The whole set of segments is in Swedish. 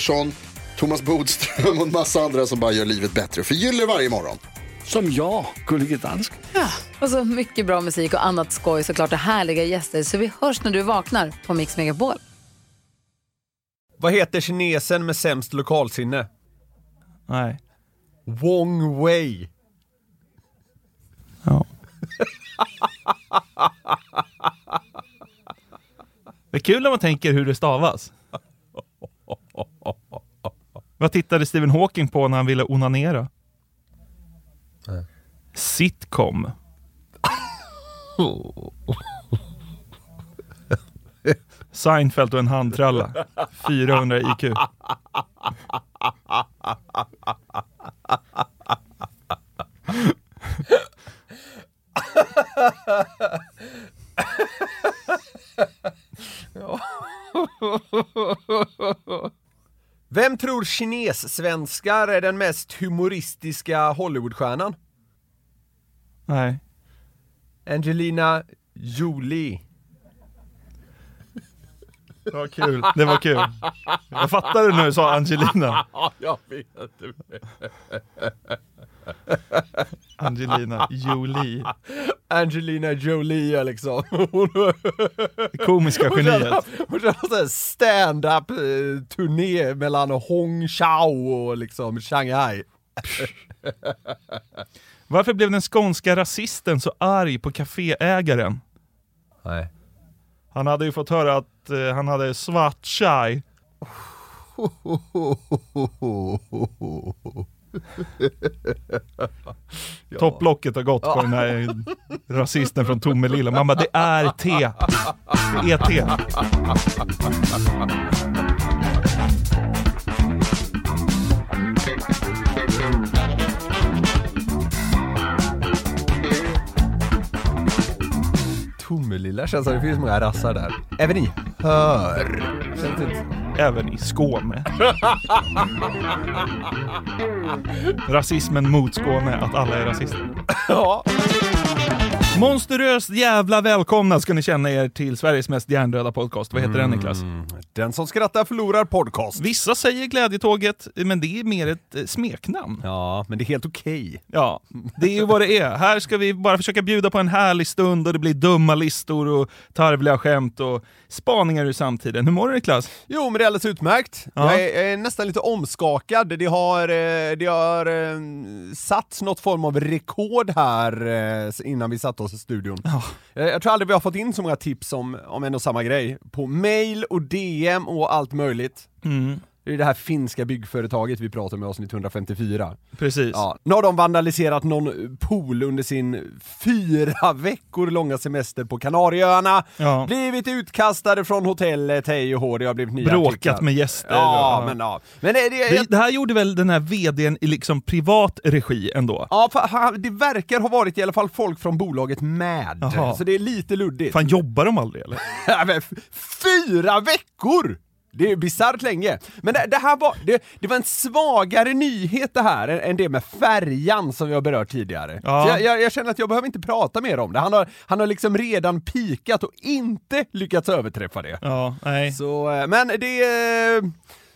Pettersson, Thomas Bodström och en massa andra som bara gör livet bättre. Förgyller varje morgon. Som jag, Gullige Dansken. Och så mycket bra musik och annat skoj såklart och härliga gäster. Så vi hörs när du vaknar på Mix Megapol. Vad heter kinesen med sämst lokalsinne? Nej. Wong Wei. Ja. Det är kul när man tänker hur det stavas. Vad tittade Stephen Hawking på när han ville onanera? Sitcom. Seinfeld och en handtralla. 400 IQ. Vem tror kines-svenskar är den mest humoristiska Hollywoodstjärnan? Nej. Angelina Jolie. Det var kul. Det var kul. Jag fattade när du sa Angelina. Ja, jag vet. Angelina Jolie. Angelina Jolie liksom. Komiska geniet. hon kör en stand-up eh, turné mellan Hongqiao och liksom Shanghai. Varför blev den skånska rasisten så arg på kaféägaren? Nej. Han hade ju fått höra att eh, han hade svart chai. Topplocket har gått på den här rasisten från Tomelilla. Mamma, det är te. Det är te. Tomelilla känns som det finns många rassar där. Även i hör. Känns det inte? Även i Skåne. Rasismen mot Skåne, att alla är rasister. Ja. Monsteröst jävla välkomna ska ni känna er till Sveriges mest hjärndöda podcast. Vad heter den Niklas? Den som skrattar förlorar podcast. Vissa säger Glädjetåget, men det är mer ett eh, smeknamn. Ja, men det är helt okej. Ja, det är ju vad det är. Här ska vi bara försöka bjuda på en härlig stund och det blir dumma listor och tarvliga skämt och spaningar ur samtiden. Hur mår du Niklas? Jo, men det är alldeles utmärkt. Ja. Jag, är, jag är nästan lite omskakad. Det har, eh, det har eh, satt något form av rekord här eh, innan vi satte oss studion. Ja. Jag, jag tror aldrig vi har fått in så många tips om, om en och samma grej. På mail och DM och allt möjligt. Mm, Det är det här finska byggföretaget vi pratar med i avsnitt 154. precis. Ja, nu har de vandaliserat någon pool under sin fyra veckor långa semester på Kanarieöarna. Ja. Blivit utkastade från hotellet, hej och hå, det har blivit nya Bråkat artiklar. med gäster. Ja, och- men ja. Men det, det, Det, det här gjorde väl den här vdn i liksom privat regi ändå? ja, det verkar ha varit i alla fall folk från bolaget med, Jaha. så det är lite luddigt. Fan jobbar de aldrig eller? Ja, Fyra veckor! Det är bisarrt länge. Men det, det här var, det, det var en svagare nyhet det här än, det med färjan som vi har berört tidigare. Ja. Jag, jag, jag känner att jag behöver inte prata mer om det. Han har, han har liksom redan pikat och inte lyckats överträffa det. Ja, nej. Så, eh, men det... eh,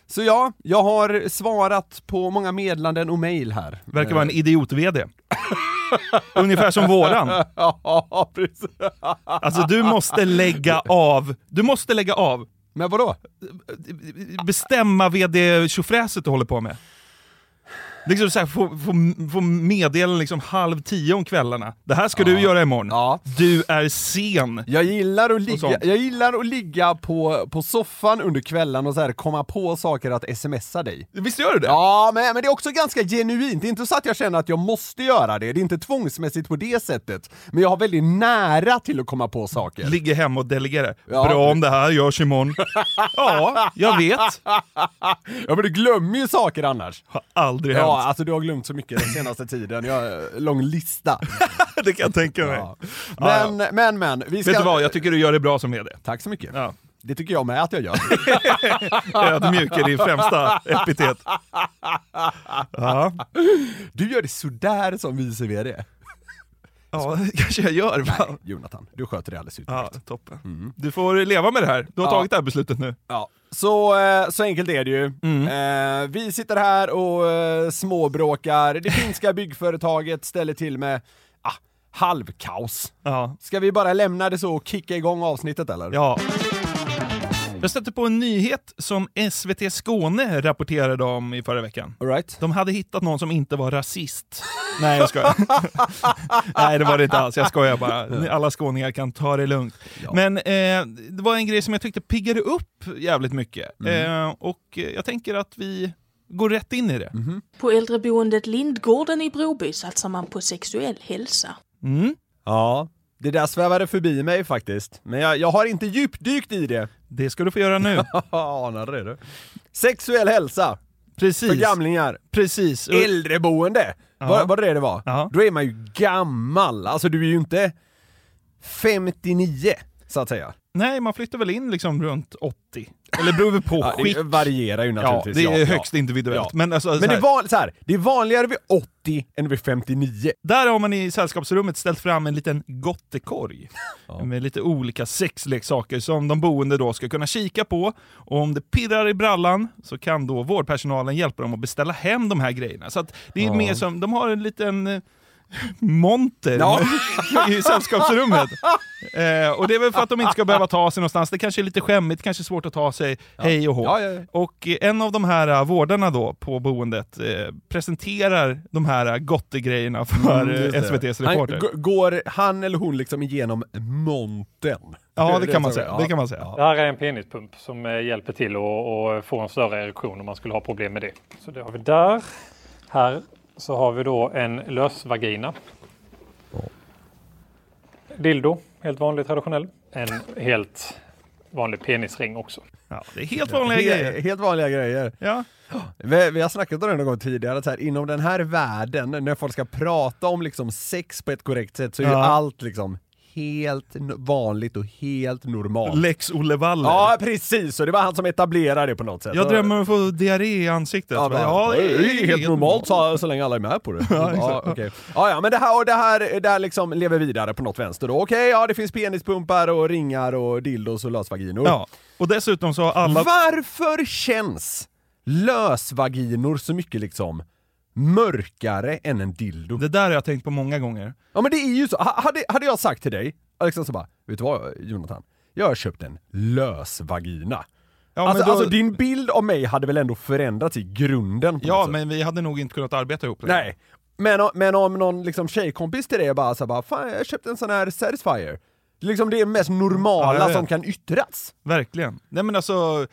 Så ja, jag har svarat på många meddelanden och mail här. Verkar vara en idiot-vd. Ungefär som våran. Ja, precis. Alltså du måste lägga av, du måste lägga av men vadå? Bestämma vd tjofräset du håller på med. Liksom så här, få, få, få meddela liksom halv tio om kvällarna. Det här ska du göra imorgon. Ja. Du är sen. Jag gillar att ligga, jag gillar att ligga på, på soffan under kvällen och så här komma på saker att smsa dig. Visst gör du det? Ja, men, men det är också ganska genuint. Det är inte så att jag känner att jag måste göra det. Det är inte tvångsmässigt på det sätt. Men jag har väldigt nära till att komma på saker. Ligger hemma och delegerar. Ja. Bra om det här görs imorgon. ja, jag vet. Ja, men du glömmer ju saker annars. Har aldrig hänt. Ja, alltså du har glömt så mycket den senaste tiden. Jag lång lista. det kan jag tänka mig. Ja. Ja, Men, men, men. Vi ska... Vet du vad, jag tycker du gör det bra som vd. Tack så mycket. Ja. Det tycker jag med att jag gör. Ödmjuk är din främsta epitet. Ja, Du gör det sådär som vice VD. ja det kanske jag gör. Va? Nej, Jonathan, du sköter det alldeles utmärkt. Ja, toppen. Du får leva med det här. Du har Ja. tagit det här beslutet nu. Ja, så, eh, så enkelt är det ju. Eh, vi sitter här och eh, småbråkar, det finska byggföretaget ställer till med ah, halvkaos. Ja. Ska vi bara lämna det så och kicka igång avsnittet eller? ja. Jag stötte på en nyhet som SVT Skåne rapporterade om i förra veckan. All right. De hade hittat någon som inte var rasist. Nej, jag skojar. Nej, det var det inte alls. Jag skojar bara. Alla skåningar kan ta det lugnt. Men eh, det var en grej som jag tyckte piggade upp jävligt mycket. Eh, och eh, jag tänker att vi går rätt in i det. På äldreboendet Lindgården i Broby satsar man på sexuell hälsa. Mm. Ja, det där svävade förbi mig faktiskt. Men jag, jag har inte djupdykt i det. Det ska du få göra nu. Anade det du. Sexuell hälsa Precis. för gamlingar. Precis. Äldreboende! Ja. Var, det det det var? Ja. Då är man ju gammal, alltså du är ju inte 59 så att säga. Nej, man flyttar väl in liksom runt 80. Eller beror väl på Ja, skick. det varierar ju Ja, naturligtvis. det är ja, högst ja. individuellt. Ja. Men, alltså, Men det, är van, så här, det är vanligare vid 80 än vid 59. Där har man i sällskapsrummet ställt fram en liten gottekorg med lite olika sexleksaker som de boende då ska kunna kika på. Och om det pirrar i brallan så kan då vårdpersonalen hjälpa dem att beställa hem de här grejerna. Så att det är Ja. mer som, de har en liten eh, monter Ja. i sällskapsrummet. Eh, och det är väl för att de inte ska behöva ta sig någonstans. Det kanske är lite skämmigt, kanske svårt att ta sig hej och hå. Ja, ja, ja. Och eh, en av de här eh, vårdarna då på boendet eh, presenterar de här eh, gottegrejerna för Mm, eh. SVTs Han, reporter. g- går han eller hon liksom igenom monten? Ja, det kan man säga. ja. Det kan man säga. Det här är en penispump som eh, hjälper till att att få en större erektion om man skulle ha problem med det. Så det har vi där. Här så har vi då en lösvagina. Dildo, helt vanlig traditionell. En helt vanlig penisring också. Ja, det är helt vanliga He- grejer. Helt vanliga grejer. Ja. Vi, vi har snackat om det någon gång tidigare, att så här, inom den här världen, när folk ska prata om liksom sex på ett korrekt sätt, så är ju Ja. allt liksom helt vanligt och helt normalt. Lex Olle Waller. Ja, precis! Och det var han som etablerade det på något sätt. Jag drömmer om att få diarré i ansiktet. Ja, Ja, bara, det är helt normalt så, så länge alla är med på det. Ja, ja, okej. ja, ja, men det här, och det här, det här liksom lever vidare på något vänster då. Okej, ja det finns penispumpar och ringar och dildos och lösvaginor. Ja, och dessutom så har alla... Varför känns lösvaginor så mycket liksom mörkare än en dildo? Det där har jag tänkt på många gånger. Ja men det är ju så, Ha- hade, hade jag sagt till dig, Alexander så bara, vet du vad Jonathan? Jag har köpt en lösvagina. Ja, men alltså, då- alltså din bild av mig hade väl ändå förändrats i grunden? Ja, men vi hade nog inte kunnat arbeta ihop. längre. Nej. Men, men om någon liksom tjejkompis till dig bara så bara, fan jag köpte en sån här Satisfyer. Liksom det är mest Ja, normala vet. som kan yttras. Verkligen. Nej men alltså,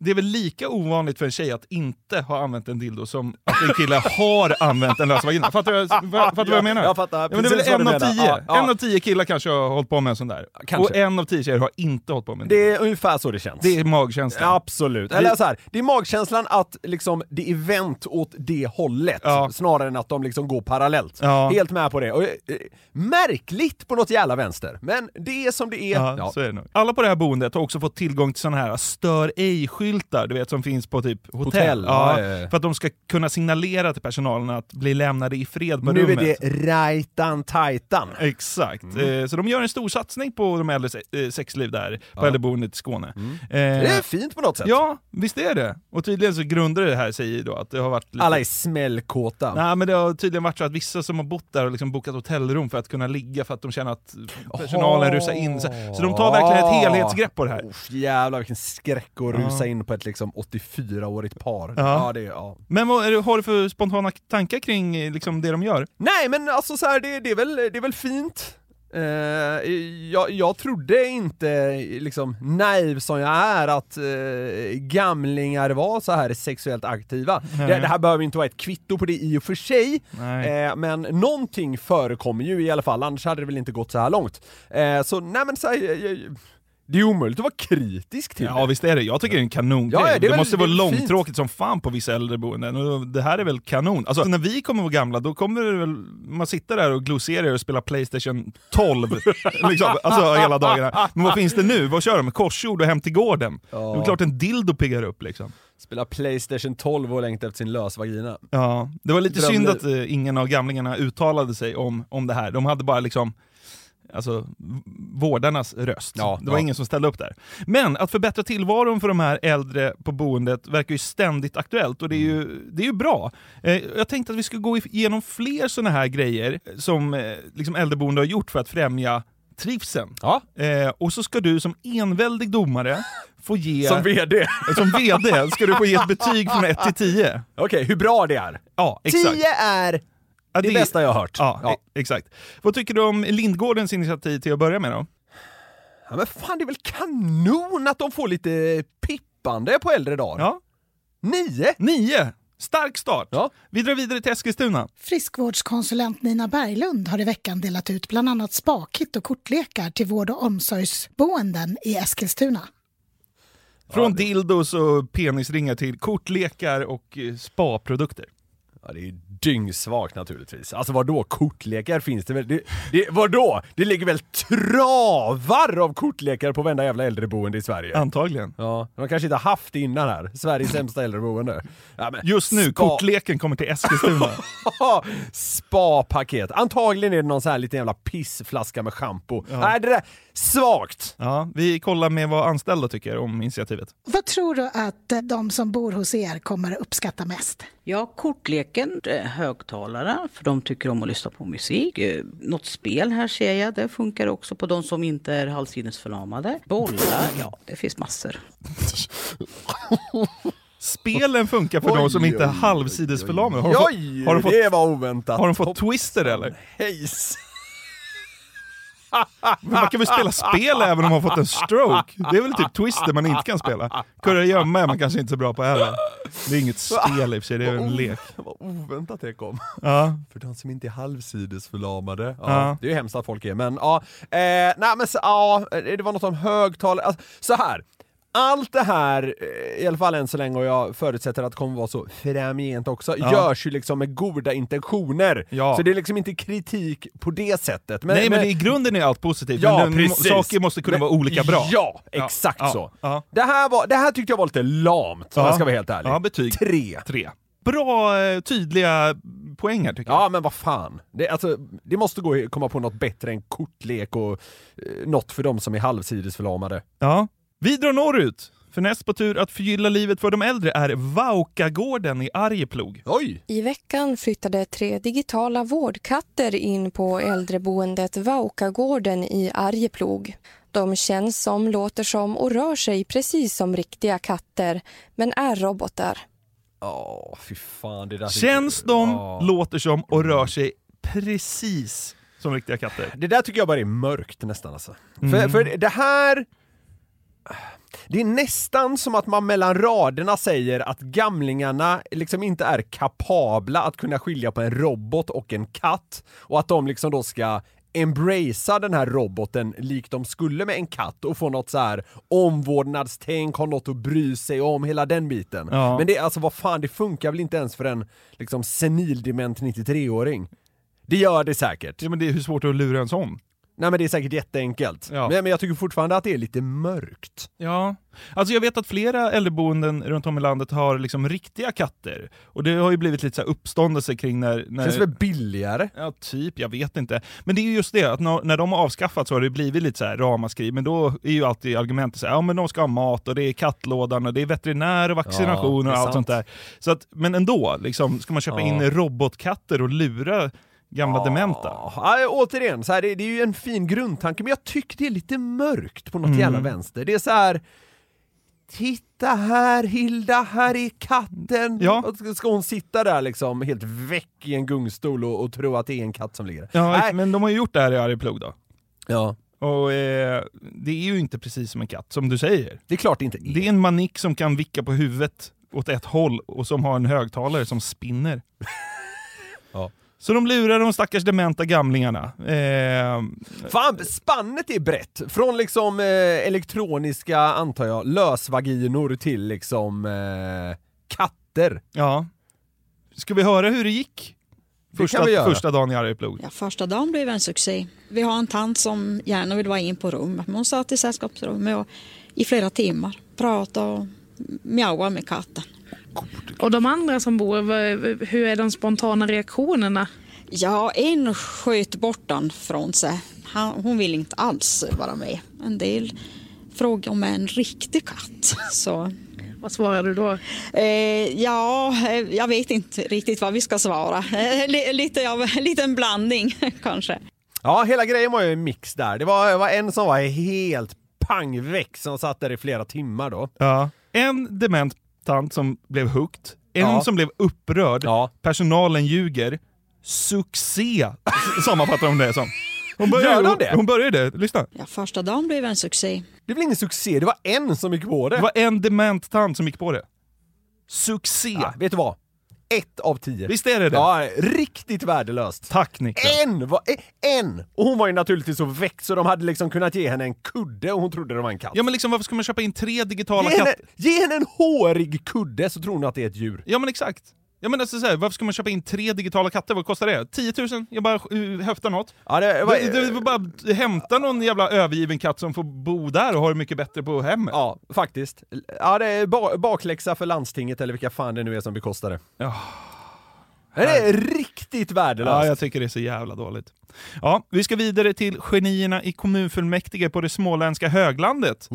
det är väl lika ovanligt för en tjej att inte ha använt en dildo som att en kille har använt en lösvagina. Fattar du, fattar du vad jag menar? Jag fattar Ja, men det är väl vad en av tio. Ja, ja. En av tio killar kanske har hållit på med en sån där. Kanske. Och en av tio tjejer har inte hållit på med en. Det är ungefär så det känns. Det är magkänslan. Absolut. Eller så här, det är magkänslan att liksom det är vänt åt det hållet, Ja. snarare än att de liksom går parallellt. Ja. Helt med på det. Och, eh, märkligt på något jävla vänster, men det är som det är. Ja, så är det nog. Alla på det här boendet har också fått tillgång till såna här stör ej-skydd skyltar, du vet som finns på typ hotell. Hotell, ja, ja. För att de ska kunna signalera till personalen att bli lämnade i fred på Nu är rummet. det rajtan tajtan. Exakt. Mm. Eh, Så de gör en stor satsning på de äldres eh, sexliv där, på Ja. äldreboendet i Skåne. Mm. Eh, Det är fint på något sätt. Ja, visst är det. Och tydligen så grundar det här sig då att det har varit lite... Alla är smällkåta. Nej men det har tydligen varit så att vissa som har bott där har liksom bokat hotellrum för att kunna ligga för att de känner att personalen rusar in. Så, de tar verkligen ett helhetsgrepp på det här. Uff, jävlar vilken skräck att rusa in på ett liksom 84-årigt par. Ja. Ja, det, ja. Men vad är det, har du för spontana tankar kring liksom, det de gör? Nej men alltså så här, det, det, är, väl, det är väl fint. Eh, jag, jag trodde inte, liksom naiv som jag är, att eh, gamlingar var så här sexuellt aktiva. Nej. Det, det här behöver inte vara ett kvitto på det i och för sig, Nej. eh, men någonting förekommer ju i alla fall, annars hade det väl inte gått så här långt. Eh, så nej men så här, jag, jag, det är omöjligt att vara kritisk till Ja det. visst är det, jag tycker det är en kanongrej. Ja, ja, det det måste vara långtråkigt som fan på vissa äldreboenden, och det här är väl kanon. Alltså när vi kommer vara gamla, då kommer det väl, man sitter där och glosserar och spelar Playstation 12, liksom, alltså hela dagarna. Men vad finns det nu? Vad kör de? Korsord och Hem till gården? Det är klart en dildo piggar upp liksom. Spela Playstation 12 och längta efter sin lösvagina. Ja, det var lite Drömliv. synd att eh, ingen av gamlingarna uttalade sig om, om det här. De hade bara liksom Alltså vårdarnas röst. Ja, det var ja. ingen som ställde upp där. Men att förbättra tillvaron för de här äldre på boendet verkar ju ständigt aktuellt och det är ju, det är ju bra. Eh, jag tänkte att vi ska gå igenom fler sådana här grejer som eh, liksom äldreboende har gjort för att främja trivseln. Ja. Eh, och så ska du som enväldig domare få ge... Som VD. Som VD ska du få ge ett betyg från 1 till 10. Okej, hur bra det är? Ja, exakt. 10 är Ja, det, bästa jag har hört. Ja, Ja. e- exakt. Vad tycker du om Lindgårdens initiativ till att börja med då? Ja, men fan det är väl kanon att de får lite pippande på äldre dagar? Ja. Nio? Nio! Stark start! Ja. Vi drar vidare till Eskilstuna. Friskvårdskonsulent Nina Berglund har i veckan delat ut bland annat spakit och kortlekar till vård och omsorgsboenden i Eskilstuna. Från dildos och penisringar till kortlekar och eh, spaprodukter. Ja, det är dyngsvagt naturligtvis. Alltså vadå, kortlekar finns det väl? Det, det, vadå? Det ligger väl travar av kortlekar på varenda jävla äldreboende i Sverige? Antagligen. Ja, de kanske inte har haft det innan här. Sveriges sämsta äldreboende. Ja, men Just nu, spa- kortleken kommer till Eskilstuna. Spa-paket. Antagligen är det någon sån här liten jävla pissflaska med schampo. Nej, det där, svagt! ja, vi kollar med vad anställda tycker om initiativet. Vad tror du att de som bor hos er kommer att uppskatta mest? Ja, kortleken, eh, högtalare, för de tycker om att lyssna på musik. Eh, Något spel här ser jag, det funkar också på de som inte är halvsidesförlamade. Bollar, ja, det finns massor. Spelen funkar för de som inte är halvsidesförlamade. Har, de fått- Oj, har, de fått, det var oväntat. har de fått twister eller? Hejs! Men man kan väl spela spel även om man har fått en stroke? Det är väl typ twister man inte kan spela? Kurragömma är man kanske inte så bra på heller. Det är inget spel i och för sig, det är en lek. Vad oväntat det kom. Ja. För de som inte är halvsidesförlamade. Ja, Ja. Det är ju hemskt att folk är, men ja. Eh, nej men så, ja, det var något om högtalare. Alltså, så här. Allt det här, eh, i alla fall än så länge och jag förutsätter att det kommer vara så framgent också, Ja. görs ju liksom med goda intentioner. Ja. Så det är liksom inte kritik på det sättet. Men, Nej men i grunden är allt positivt, Ja, men precis. saker måste kunna Men- vara olika bra. Ja, exakt ja, så. Ja. Det, här var, det här tyckte jag var lite lamt, om Ja. jag ska vara helt ärlig. Ja, betyg. Tre. Tre. Bra, eh, tydliga poäng här tycker jag. Ja men vad fan. Det, alltså, det måste gå att komma på något bättre än kortlek och eh, något för de som är halvsidesförlamade. Ja. Vi drar norrut. För näst på tur att förgylla livet för de äldre är Vaukagården i Arjeplog. Oj! I veckan flyttade tre digitala vårdkatter in på äldreboendet Vaukagården i Arjeplog. De känns som, låter som och rör sig precis som riktiga katter, men är robotar. Ja, fy fan. Det där Känns de, Ja. låter som och rör sig precis som riktiga katter. Det där tycker jag bara är mörkt nästan alltså. Mm. För, för det här... Det är nästan som att man mellan raderna säger att gamlingarna liksom inte är kapabla att kunna skilja på en robot och en katt och att de liksom då ska embracea den här roboten likt de skulle med en katt och få något så här omvårdnadstänk, ha något att bry sig om, hela den biten. Ja. Men det är alltså vad fan, det funkar väl inte ens för en liksom senildement 93-åring? Det gör det säkert. Ja, men det är hur svårt är det att lura en sån? Nej men det är säkert jätteenkelt. Ja. Men, men jag tycker fortfarande att det är lite mörkt. Ja, alltså jag vet att flera äldreboenden runt om i landet har liksom riktiga katter. Och det har ju blivit lite så uppståndelse kring när... när... Känns väl billigare? Ja, typ. Jag vet inte. Men det är ju just det, att när, när de har avskaffats så har det blivit lite så här ramaskri, men då är ju alltid argumentet så här, ja men de ska ha mat och det är kattlådan och det är veterinär och vaccinationer Ja, och allt sånt sant. där. Så att, men ändå, liksom, ska man köpa Ja. in robotkatter och lura gamla dementa? Ja, återigen, så här, det, det är ju en fin grundtanke, men jag tycker det är lite mörkt på något Mm. jävla vänster. Det är så här. Titta här Hilda, här är katten! Ja. Ska hon sitta där liksom helt väck i en gungstol och, och tro att det är en katt som ligger där? Ja, Nej. men de har ju gjort det här i Arjeplog då. Ja. Och eh, det är ju inte precis som en katt, som du säger. Det är klart det inte är. Det är en manik som kan vicka på huvudet åt ett håll och som har en högtalare som spinner. Ja. Så de lurar de stackars dementa gamlingarna. Eh, Fan, spannet är brett! Från liksom eh, elektroniska, antar jag, lösvaginor till liksom eh, katter. ja. Ska vi höra hur det gick? Det Första, göra. första dagen i Arjeplog. Ja, första dagen blev en succé. Vi har en tant som gärna vill vara in på rummet, men hon satt i sällskapsrummet och i flera timmar pratade och mjauade med katten. Och de andra som bor, hur är de spontana reaktionerna? Ja, en sköt bort den från sig. Han, hon vill inte alls vara med. En del frågade om en riktig katt. Så, Vad svarar du då? eh, ja, eh, jag vet inte riktigt vad vi ska svara. Eh, li- lite av en liten blandning kanske. Ja, hela grejen var ju en mix där. Det var, det var en som var helt pangväck som satt där i flera timmar då. Ja. En dement tant som blev hooked, en Ja. som blev upprörd, personalen ljuger, succé sammanfattar de det som. Hon började, de det? hon började, lyssna. Ja, första dagen blev en succé. Det blev ingen succé, det var en som gick på det. Det var en dement tant som gick på det. Succé! Ja, vet du vad? Ett av tio. Visst är det det? Ja, riktigt värdelöst. Tack Niklas. En! Var, eh, en! Och hon var ju naturligtvis så väck så de hade liksom kunnat ge henne en kudde och hon trodde det var en katt. Ja men liksom varför ska man köpa in tre digitala katter? ge henne en hårig kudde så tror hon att det är ett djur. Ja men exakt. Ja men alltså så här, varför ska man köpa in tre digitala katter? Vad kostar det? 10 000? Jag bara uh, höftar något. Ja, det, var, det, det, bara hämta någon jävla övergiven katt som får bo där och ha det mycket bättre på hemmet. Ja, faktiskt. Ja, det är ba bakläxa för landstinget eller vilka fan det nu är som bekostar det. Ja. Det är riktigt värdelöst. Ja, jag tycker det är så jävla dåligt. Ja, vi ska vidare till genierna i kommunfullmäktige på det småländska höglandet.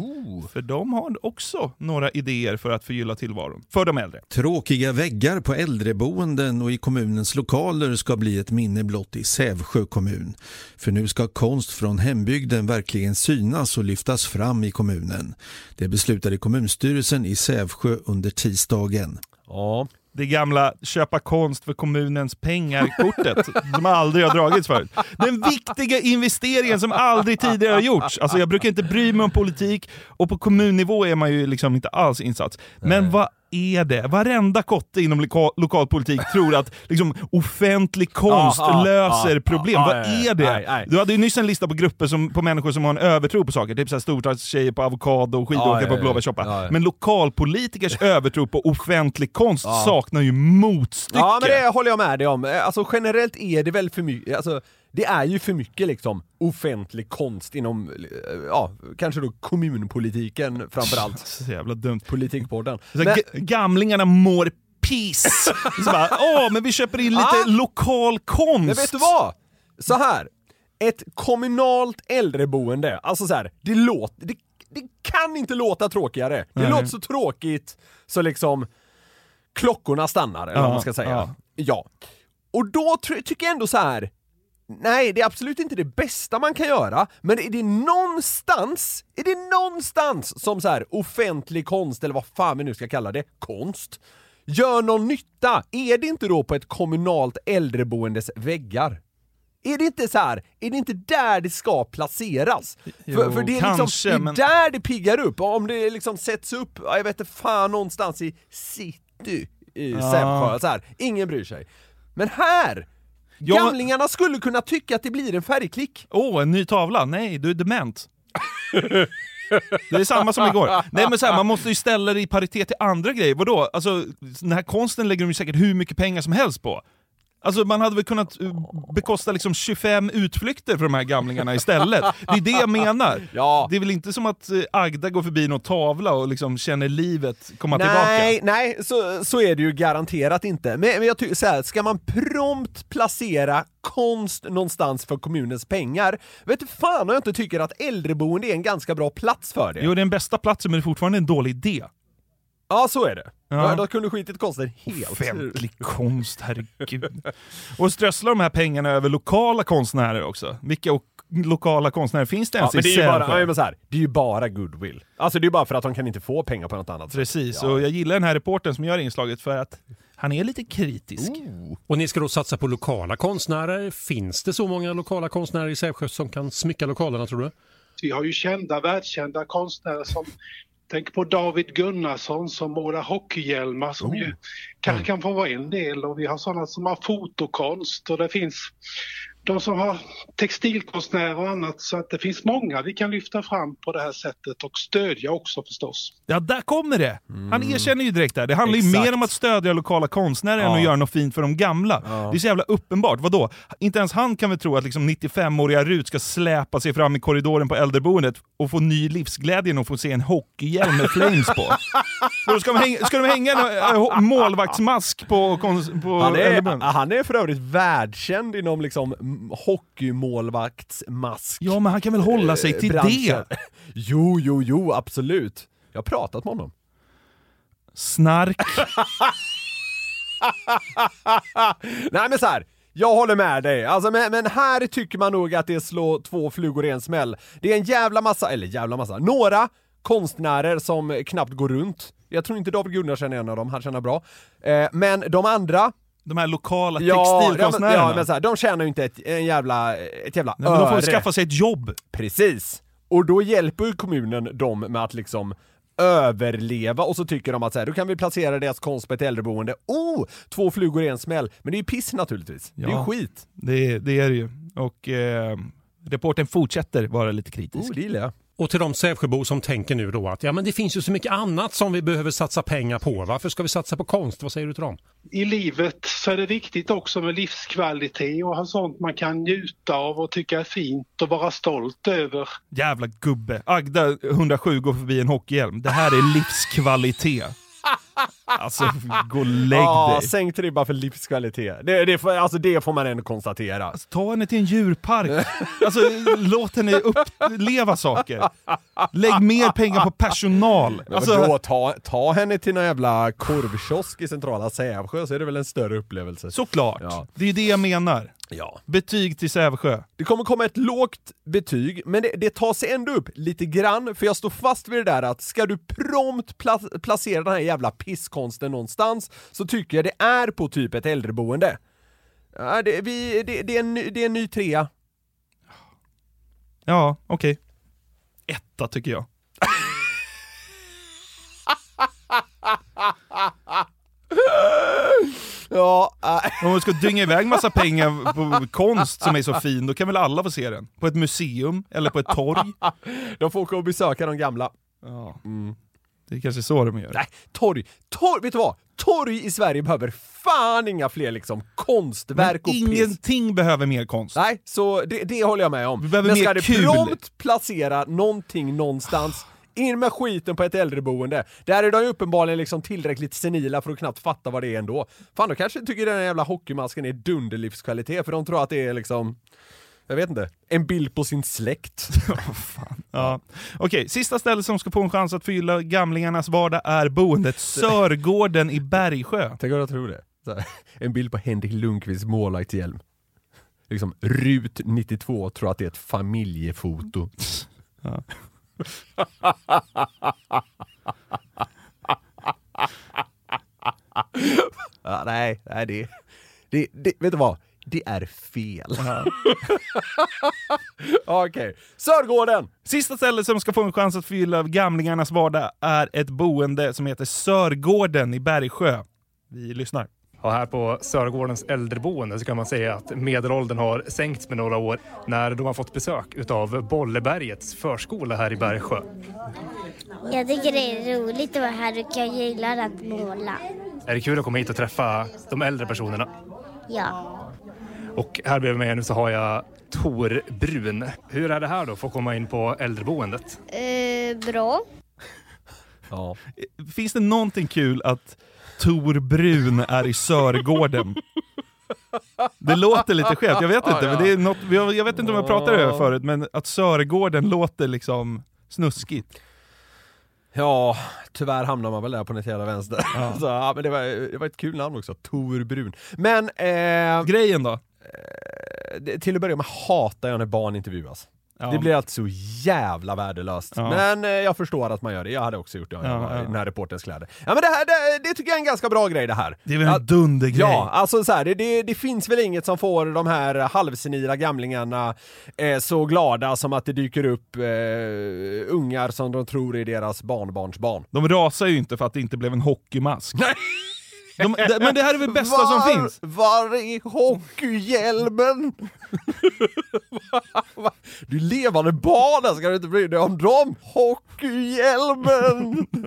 För de har också några idéer för att förgylla tillvaron. För de äldre. Tråkiga väggar på äldreboenden och i kommunens lokaler ska bli ett minne blott i Sävsjö kommun. För nu ska konst från hembygden verkligen synas och lyftas fram i kommunen. Det beslutade kommunstyrelsen i Sävsjö under tisdagen. Ja. Det gamla köpa konst för kommunens pengar-kortet som aldrig har dragits förut. Den viktiga investeringen som aldrig tidigare har gjorts. Alltså jag brukar inte bry mig om politik och på kommunnivå är man ju liksom inte alls insatt. Men vad är det? Varenda kotte inom loka lokalpolitik tror att liksom, offentlig konst ja, löser ja, problem. ja, vad är det? nej, nej. Du hade ju nyss en lista på grupper som, på människor som har en övertro på saker. Typ storstadstjejer på avokado och skidåkare på blåbärssoppa. Men lokalpolitikers övertro på offentlig konst saknar ju motstycke. Ja men det håller jag med dig om. Alltså generellt är det väl för mycket, alltså det är ju för mycket liksom offentlig konst inom, eh, ja, kanske då kommunpolitiken framförallt. Så jävla dumt. Politikpodden. Så Men- ga- Gamlingarna mår piss! Så bara, Åh, men vi köper in lite Ah. lokal konst! Men vet du vad? Så här. ett kommunalt äldreboende, alltså så här, det låter, det, det kan inte låta tråkigare. Det Nej. låter så tråkigt så liksom klockorna stannar, eller Ja, vad man ska säga. ja. Ja. Och då tycker jag ändå så här. Nej, det är absolut inte det bästa man kan göra, men är det någonstans, är det någonstans som så här offentlig konst, eller vad fan vi nu ska kalla det, konst, gör någon nytta, är det inte då på ett kommunalt äldreboendes väggar? Är det inte så här, är det inte där det ska placeras? Jo, för, för det är, kanske, liksom, det är men- där det piggar upp, om det liksom sätts upp, ja, jag vet inte fan, någonstans i city i Ja. Sävsjö, så här. ingen bryr sig. Men här! Ja, Gamlingarna skulle kunna tycka att det blir en färgklick. Åh, en ny tavla? Nej, du är dement. Det är samma som igår. Nej men så här, man måste ju ställa det i paritet till andra grejer. Vadå? Alltså, den här konsten lägger de ju säkert hur mycket pengar som helst på. Alltså man hade väl kunnat eh, bekosta liksom 25 utflykter för de här gamlingarna istället. Det är det jag menar. Ja. Det är väl inte som att eh, Agda går förbi någon tavla och liksom känner livet komma nej, tillbaka. nej, så, så är det ju garanterat inte. Men, men jag tycker så här, ska man prompt placera konst någonstans för kommunens pengar, vet du fan om jag inte tycker att äldreboende är en ganska bra plats för det. Jo, det är den bästa platsen men det är fortfarande en dålig idé. Ja, så är det. Ja. Ja. De kunde skitit konsten helt. Offentlig konst, herregud. Och strössla de här pengarna över lokala konstnärer också. Vilka lokala konstnärer finns det Ja, ens men det i är ju bara, Sävsjö? ja, men så här, det är ju bara goodwill. Alltså det är bara för att de kan inte få pengar på något annat sätt. Precis, Ja. och jag gillar den här reportern som gör inslaget för att han är lite kritisk. Och ni ska då satsa på lokala konstnärer. Finns det så många lokala konstnärer i Sävsjö som kan smycka lokalerna tror du? Vi har ju kända, världskända konstnärer som Tänk på David Gunnarsson som målar hockeyhjälmar som ju kanske kan få vara en del. Och vi har sådana som har fotokonst och det finns de som har textilkonstnärer och annat så att det finns många vi kan lyfta fram på det här sättet och stödja också förstås. Ja, där kommer det! Han erkänner ju direkt där. Det handlar ju Exakt. mer om att stödja lokala konstnärer än Ja. att göra något fint för de gamla. Det är så jävla uppenbart. Vadå? Inte ens han kan väl tro att liksom 95-åriga Rut ska släpa sig fram i korridoren på äldreboendet och få ny livsglädje att få se en hockeyhjälm med flames på. Då ska, de hänga, ska de hänga en äh, målvaktsmask på, på Han är, äldreboendet? han är för övrigt världskänd inom liksom hockeymålvaktsmask. Ja, men han kan väl hålla sig till branschen. det? Jo, jo, jo, absolut. Jag har pratat med honom. Snark. Nej men så här. Jag håller med dig, alltså, men, men här tycker man nog att det slår två flugor i en smäll. Det är en jävla massa, eller jävla massa, några konstnärer som knappt går runt. Jag tror inte David Gunnarsson är en av dem, han tjänar bra. Eh, men de andra... De här lokala ja, textilkonstnärerna. Ja, men så här, de tjänar ju inte ett, en jävla, ett jävla Nej, men de får öre. skaffa sig ett jobb. Precis. Och då hjälper ju kommunen dem med att liksom överleva och så tycker de att så här, då kan vi placera deras konst på ett äldreboende. Oh! Två flugor i en smäll. Men det är ju piss naturligtvis. Det är ju Ja. skit. Det, det är det ju. Och eh, reporten fortsätter vara lite kritisk. Oh, det gillar jag. Och till de Sävsjöbor som tänker nu då att ja men det finns ju så mycket annat som vi behöver satsa pengar på. Varför ska vi satsa på konst? Vad säger du till dem? I livet så är det viktigt också med livskvalitet och ha sånt man kan njuta av och tycka är fint och vara stolt över. Jävla gubbe. Agda 107 går förbi en hockeyhjälm. Det här är livskvalitet. Alltså, gå och lägg Ja, dig. sänk ribban för livskvalitet. Det, det, får, alltså, det får man ändå konstatera. Ta henne till en djurpark. Alltså, låt henne uppleva saker. Lägg mer pengar på personal. Alltså, vadå, ta, ta henne till någon jävla korvkiosk i centrala Sävsjö så är det väl en större upplevelse. Såklart. Ja. Det är det jag menar. Ja. Betyg till Sävsjö. Det kommer komma ett lågt betyg, men det, det tar sig ändå upp lite grann, för jag står fast vid det där att ska du prompt pla- placera den här jävla pisskonsten någonstans, så tycker jag det är på typ ett äldreboende. Ja, det, vi, det, det, är en, ny- det är en ny trea. Ja, okej. Etta tycker jag. Ja, äh. Om man ska dynga iväg massa pengar på konst som är så fin, då kan väl alla få se den? På ett museum eller på ett torg? De får åka och besöka de gamla. Ja. Mm. Det är kanske så de gör. Nej, torg. Torg, vet du vad? Torg i Sverige behöver fan inga fler liksom konstverk och Men piss. ingenting behöver mer konst. Nej, så det, det håller jag med om. Vi behöver Men ska mer det kul. prompt placera någonting någonstans, in med skiten på ett äldreboende. Där är de ju uppenbarligen liksom tillräckligt senila för att knappt fatta vad det är ändå. Fan, de kanske tycker den här jävla hockeymasken är dunderlivskvalitet, för de tror att det är liksom, jag vet inte, en bild på sin släkt. Ja. Okej, sista stället som ska få en chans att fylla gamlingarnas vardag är boendet Sörgården i Bergsjö. Tänk om jag tror det. Här, en bild på Henrik Lundqvists målvaktshjälm. Liksom, Rut 92 tror att det är ett familjefoto. Ja. ja, nej, nej det, det, det, vet du vad? Det är fel. Okej, Sörgården! Sista stället som ska få en chans att fylla gamlingarnas vardag är ett boende som heter Sörgården i Bergsjö. Vi lyssnar. Ja, här på Sörgårdens äldreboende så kan man säga att medelåldern har sänkts med några år när de har fått besök utav Bollebergets förskola här i Bergsjö. Jag tycker det är roligt att vara här och jag gillar att måla. Är det kul att komma hit och träffa de äldre personerna? Ja. Och här bredvid mig nu så har jag Tor Brun. Hur är det här då för att komma in på äldreboendet? Eh, bra. Ja. Finns det någonting kul att Tor Brun är i Sörgården? Det låter lite skevt, jag vet inte. Men det är något, jag jag vet inte om jag pratade om det förut, men att Sörgården låter liksom snuskigt. Ja, tyvärr hamnar man väl där på den jävla vänster. Ja. Så, ja, men det, var, det var ett kul namn också, Tor Brun. Men... Eh, Grejen då? Eh, till att börja med hatar jag när barn intervjuas. Ja. Det blir alltid så jävla värdelöst. Ja. Men eh, jag förstår att man gör det, jag hade också gjort det om jag Ja, var i den här reporterns kläder. Ja men det här, det, det tycker jag är en ganska bra grej det här. Det är väl en dundergrej? Ja, alltså så här, det, det, det finns väl inget som får de här halvsenila gamlingarna eh, så glada som att det dyker upp eh, ungar som de tror är deras barnbarnsbarn. De rasar ju inte för att det inte blev en hockeymask. De, de, men det här är väl bästa var, som finns? Var är hockeyhjälmen? du levande barn, ska du inte bry dig om dem? Hockeyhjälmen!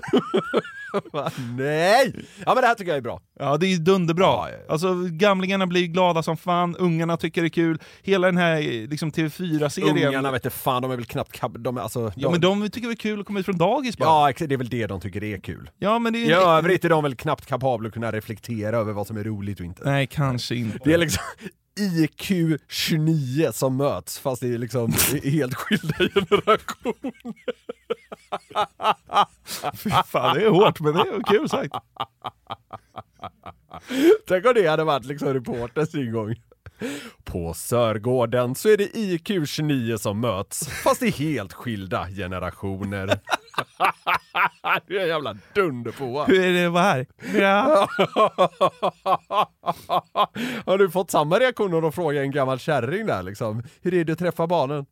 Nej! Ja men det här tycker jag är bra. Ja, det är dunderbra. Alltså gamlingarna blir glada som fan, ungarna tycker det är kul. Hela den här liksom, TV4-serien. Ungarna vet inte fan, de är väl knappt de, alltså, Ja men de tycker det är kul att komma ut från dagis bara. Ja, det är väl det de tycker är kul. Ja, men det är I övrigt är de väl knappt kapabla att kunna reflektera över vad som är roligt och inte. Nej, kanske inte. Det är liksom IQ 29 som möts, fast det är liksom helt skilda generationer. Fy fan, det är hårt, men det är kul sagt. Tänk om det hade varit liksom reporters ingång. På Sörgården så är det IQ 29 som möts, fast är helt skilda generationer. du är en jävla dunderpåa. Hur är det att vara här? Ja. Har du fått samma reaktion när de frågar en gammal kärring där liksom? Hur är det att träffa barnen?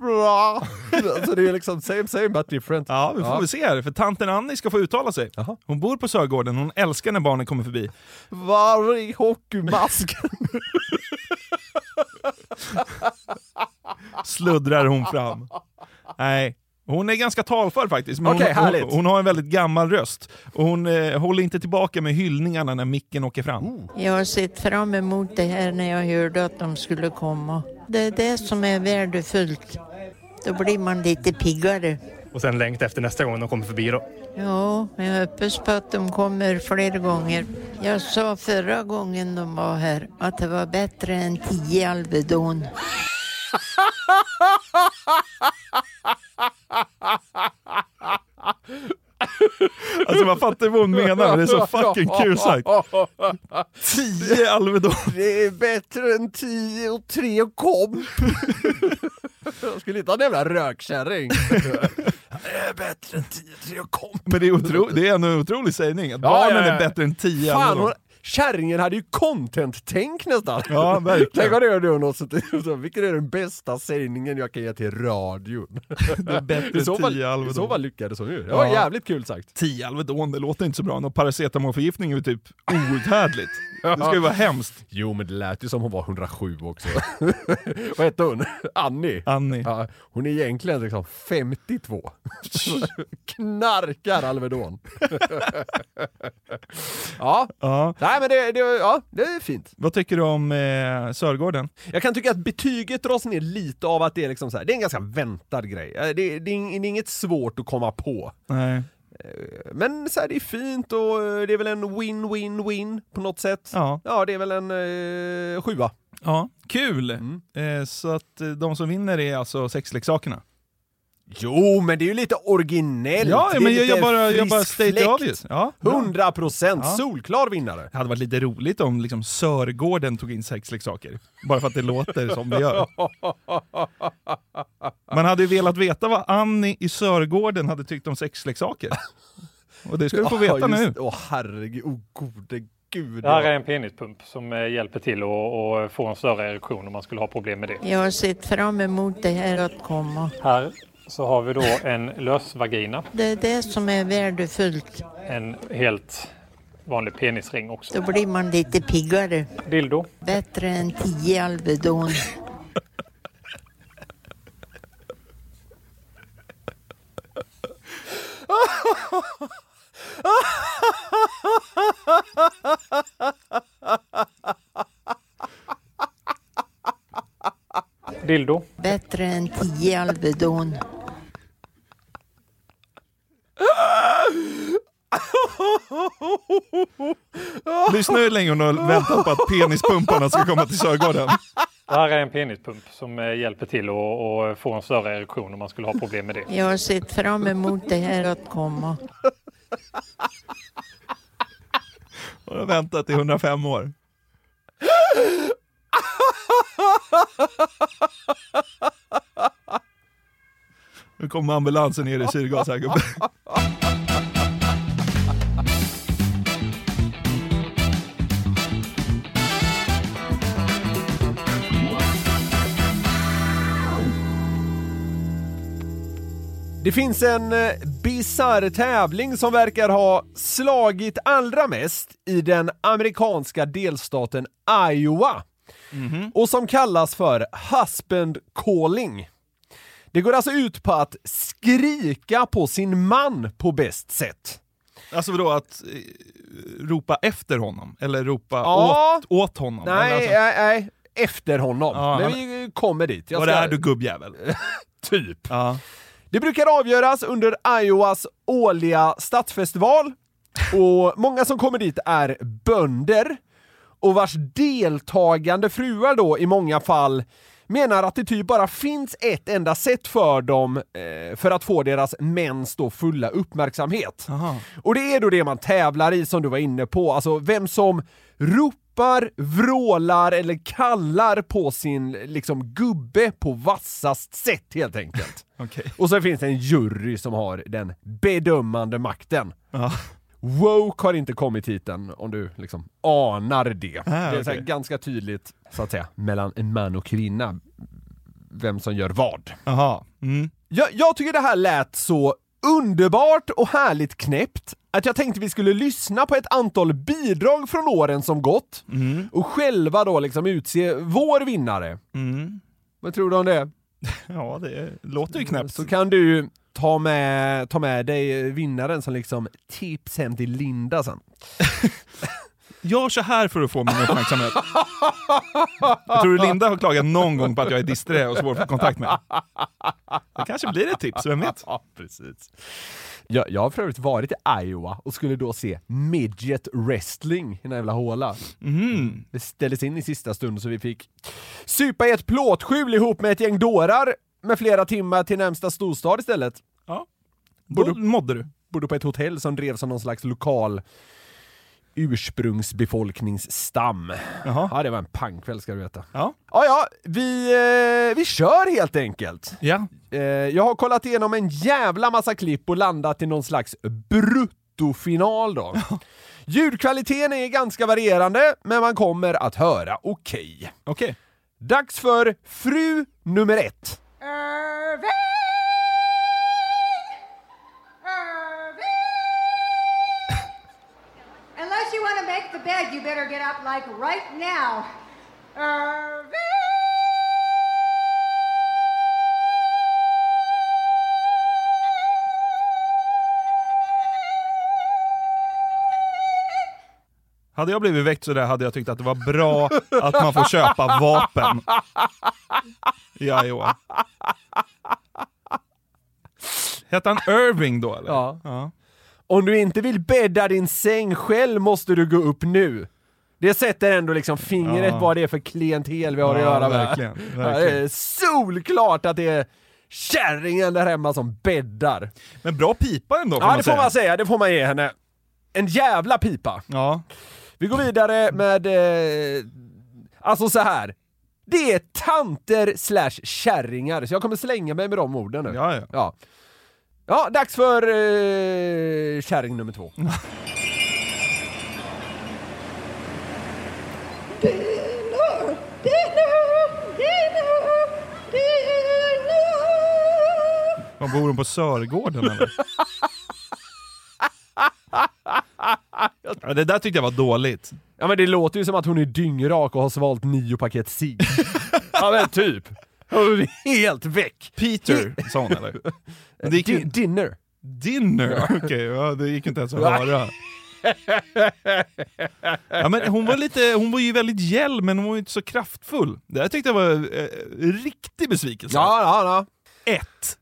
Bra! Så det är liksom same same but different. Ja, vi får väl se här, för tanten Annie ska få uttala sig. Hon bor på Sörgården, hon älskar när barnen kommer förbi. Var är hockeymasken? Sluddrar hon fram. Nej, hon är ganska talför faktiskt, men Okej, hon, hon, hon har en väldigt gammal röst. Och hon eh, håller inte tillbaka med hyllningarna när micken åker fram. Jag har sett fram emot det här när jag hörde att de skulle komma. Det är det som är värdefullt. Då blir man lite piggare. Och sen längta efter nästa gång de kommer förbi då. Ja, jag hoppas på att de kommer fler gånger. Jag sa förra gången de var här att det var bättre än tio Alvedon. Alltså man fattar vad hon menar, men det är så fucking kul sagt. Tio Alvedon. Det är bättre än 10 och 3 och komp. Jag skulle inte ha jävla rökkärring. Det är bättre än 10 och 3 och komp. Men det är, otro, det är en otrolig sägning, att Ja, barnen ja, ja. är bättre än tio Fan, Alvedon. Kärringen hade ju content-tänk nästan. Ja, verkligen. Tänk om det sånt, så, vilken är den bästa sägningen jag kan ge till radion? Det är bättre I så än fall- tio Alvedon. I så fall lyckades hon ju. Det var Ja. jävligt kul sagt. 10 Alvedon, det låter inte så bra. Någon paracetamolförgiftning är ju typ outhärdligt. Det ska ju vara hemskt. Jo men det lät ju som hon var 107 också. Vad hette hon? Annie? Annie. Ja, hon är egentligen liksom 52. Knarkar Alvedon. ja. Ja. Nej men det, det, ja, det är fint. Vad tycker du om eh, Sörgården? Jag kan tycka att betyget dras ner lite av att det är liksom så här, det är en ganska väntad grej. Eh, Det, det, är, det är inget svårt att komma på. Nej. Eh, Men så här, det är fint och eh, det är väl en win-win-win på något sätt. Ja. Ja, det är väl en eh, sjua. Ja, kul! Mm. Eh, så att eh, de som vinner är alltså sexleksakerna. Jo, men det är ju lite originellt. Ja, men jag, jag bara, jag bara state obvious. Ja, bra. 100 procent Ja. solklar vinnare. Det hade varit lite roligt om liksom Sörgården tog in sexleksaker. Bara för att det låter som det gör. Man hade ju velat veta vad Annie i Sörgården hade tyckt om sexleksaker. Och det ska du få veta just- nu. Åh herregud, åh gode gud. Det här är en penispump som eh, hjälper till att att få en större erektion om man skulle ha problem med det. Jag har sett fram emot det här att komma. Här så har vi då en lösvagina, Det är det som är värdefullt. en helt vanlig penisring också. Då blir man lite piggare. Dildo. Bättre än tio Alvedon. Dildo. Bättre än tio Alvedon. Lyssna hur länge hon har väntat på att penispumparna ska komma till Sörgården. Det här är en penispump som eh, hjälper till att att få en större erektion om man skulle ha problem med det. Jag har sett fram emot det här att komma. Hon har väntat i 105 år. Nu kommer ambulansen ner i syrgas här gubben. Det finns en eh, bisarr tävling som verkar ha slagit allra mest i den amerikanska delstaten Iowa och som kallas för husband calling. Det går alltså ut på att skrika på sin man på bäst sätt. Alltså vadå, att eh, ropa efter honom? Eller ropa Ja. åt, åt honom? Nej, alltså, nej, nej, efter honom. Ja, Men vi kommer dit. Jag Vad ska- är du gubbjävel? typ. Ja. Det brukar avgöras under Iowas årliga stadsfestival och många som kommer dit är bönder och vars deltagande fruar då i många fall menar att det typ bara finns ett enda sätt för dem eh, för att få deras mäns då fulla uppmärksamhet. Och det är då det man tävlar i som du var inne på, alltså vem som ropar, vrålar eller kallar på sin liksom gubbe på vassast sätt helt enkelt. Okej. Och så finns det en jury som har den bedömande makten. Ja. Woke har inte kommit hit än, om du liksom anar det. Ah, det är okej. ganska tydligt, så att säga, mellan en man och kvinna, vem som gör vad. Aha. Mm. Jag, jag tycker det här lät så underbart och härligt knäppt att jag tänkte vi skulle lyssna på ett antal bidrag från åren som gått Mm. och själva då liksom utse vår vinnare. Mm. Vad tror du om det? Ja, det låter ju knäppt. Så kan du ta med, ta med dig vinnaren som liksom tips hem till Linda sen. Gör så här för att få min uppmärksamhet. Jag tror Linda har klagat någon gång på att jag är disträ och svår att få kontakt med? Det kanske blir ett tips, vem vet? Ja, precis. Jag, jag har för övrigt varit i Iowa och skulle då se midget wrestling i den jävla håla. Mm. Det ställdes in i sista stund så vi fick supa i ett plåtskjul ihop med ett gäng dårar med flera timmar till närmsta storstad istället. Ja. Bodde, mådde du? Bodde på ett hotell som drevs som någon slags lokal ursprungsbefolkningsstam. Ja, det var en pangkväll ska du veta. Ja. Ja, ja, vi, eh, vi kör helt enkelt. Ja. Eh, jag har kollat igenom en jävla massa klipp och landat i någon slags bruttofinal då. Ljudkvaliteten är ganska varierande, men man kommer att höra okej. Okej. Dags för fru nummer ett. Unless to bed, you better get up like right now. Irving! Hade jag blivit väckt sådär hade jag tyckt att det var bra att man får köpa vapen. I Iowa. Hette han Irving då eller? Ja. ja. Om du inte vill bädda din säng själv måste du gå upp nu. Det sätter ändå liksom fingret Ja. vad det är för klientel vi har att Ja, göra med. verkligen, Ja, det verkligen. solklart att det är kärringen där hemma som bäddar. Men bra pipa ändå får Ja, man det får man säga. Det får man ge henne. En jävla pipa. Ja. Vi går vidare med, eh, alltså så här. Det är tanter slash kärringar, så jag kommer slänga mig med de orden nu. Ja, ja. Ja, ja dags för eh, kärring nummer två. Vad bor hon på Sörgården eller? Ja, det där tyckte jag var dåligt. Ja men det låter ju som att hon är dyngrak och har svalt nio paket cigg. ja men typ. Helt väck. Peter, sa hon eller? Det gick ju- Di- dinner. Dinner? Okej, ja, det gick inte ens att höra. Ja, men hon, var lite, hon var ju väldigt gäll, men hon var ju inte så kraftfull. Det här tyckte jag var eh, riktig besvikelse. Ja, ja, ja. Ett.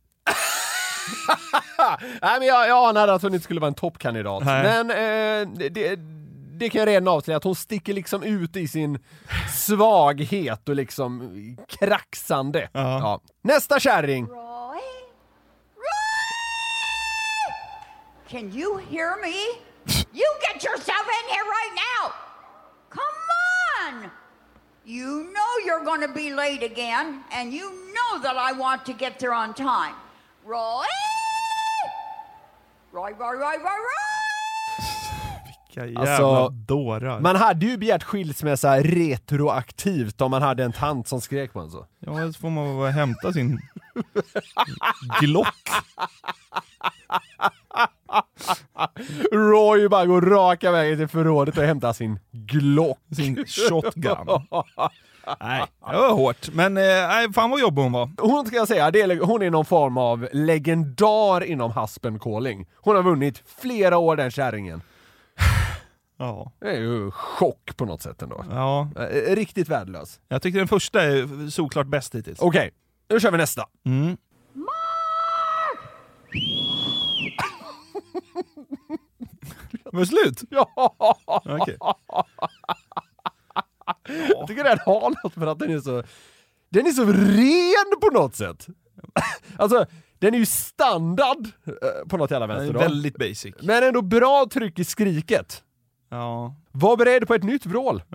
Nej, men jag, jag anade att hon inte skulle vara en toppkandidat. Men eh, det, det, kan jag redan avslöja att hon sticker liksom ut i sin svaghet och liksom kraxande. Ja. Nästa kärring. Can you hear me? You get yourself in here right now! Come on! You know you're to be late again, and you know that I want to get there on time. Roy! Roy, Roy, Roy, Roy, Roy! Vilka jävla Alltså, dårar. Man hade ju begärt skilsmässa retroaktivt om man hade en tant som skrek på en så. Ja, så får man bara hämta sin Glock. Roy bara går raka vägen till förrådet och hämtar sin Glock. Sin shotgun. Nej, det var hårt. Men eh, nej, fan vad jobbig hon var. Hon ska jag säga, är, hon är någon form av legendar inom husband calling. Hon har vunnit flera år den kärringen. Ja. Det är ju chock på något sätt ändå. Ja. Eh, Riktigt värdelös. Jag tycker den första är såklart bäst hittills. Okej, nu kör vi nästa. Mm. Var det slut? Ja! Okej. Jag tycker den har något för att den är så... Den är så ren på något sätt. Alltså, den är ju standard eh, på något jävla vänster då. Väldigt basic. Men ändå bra tryck i skriket. Ja. Var beredd på ett nytt vrål.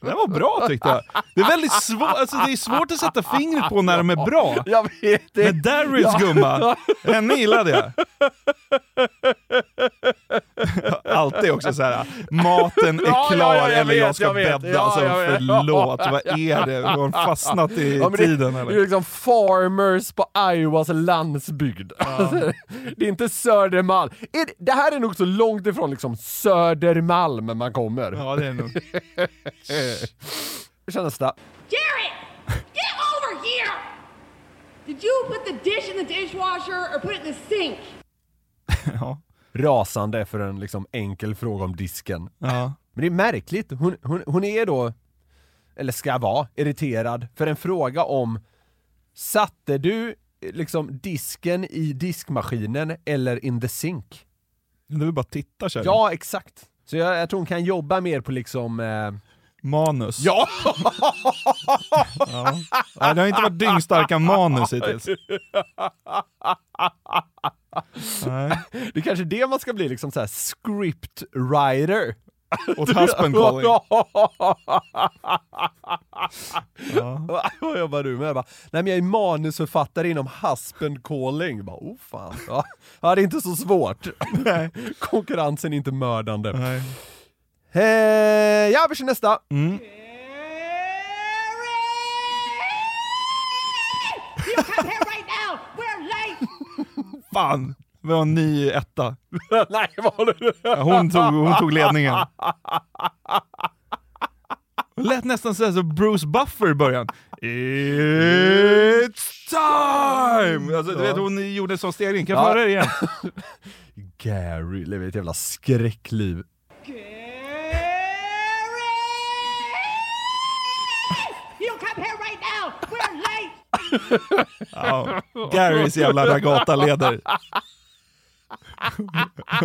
Den var bra tyckte jag. Det är väldigt svårt, alltså det är svårt att sätta fingret på när de är bra. Jag vet det. Men Daryls Ja. gumma, henne gillade jag. Alltid också så här. maten är Ja, ja, klar ja, jag eller jag vet, ska jag vet. bädda. Ja, alltså jag förlåt, vad är det? Har hon fastnat i Ja, tiden det, eller? det är liksom farmers på Iowas landsbygd. Alltså, det är inte Södermalm. Det, det här är nog så långt ifrån liksom Södermalm man kommer. Ja, det är nog. Vi kör nästa. Jared! Get over here! Did you put the dish in the dishwasher or put it in the sink? Rasande för en liksom enkel fråga om disken. Ja. Men det är märkligt. Hon, hon, hon är då, eller ska vara, irriterad för en fråga om Satte du liksom disken i diskmaskinen eller in the sink? Du vill bara titta kärring. Ja, exakt. Så jag, jag tror hon kan jobba mer på liksom... Eh... Manus. Ja! Ja. Ja, det har inte varit dyngstarka manus hittills. Nej. Det är kanske det man ska bli, liksom så här script writer. Åt husband calling. Ja. Vad jobbar du med? Jag bara, Nej men jag är manusförfattare inom husband calling. Jag bara, oh fan. Ja. ja, det är inte så svårt. Konkurrensen är inte mördande. Nej. Eh, ja, vi kör nästa. Mm. Fan, det var en ny etta. Nej, vad håller du? Ja, hon, tog, hon tog ledningen. Det lät nästan såhär som Bruce Buffer i början. It's time! Alltså, du vet, hon gjorde en sån stegring. Kan jag få höra det igen? Gary lever ett jävla skräckliv. You Ja, Garys jävla ragata-leder.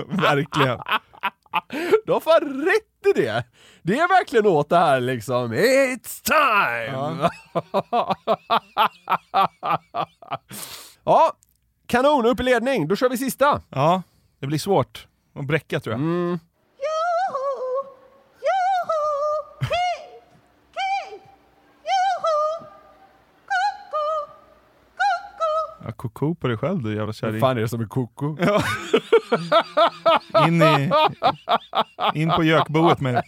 Verkligen. Du har fan rätt i det! Det är verkligen åt det här liksom, it's time! Ja, kanon, upp i ledning, då kör vi sista. Ja, det blir svårt att bräcka tror jag. Mm. Ja, koko på dig själv du jävla kärring. Vad fan är det som är koko? Ja. In, i, in på gökboet med dig.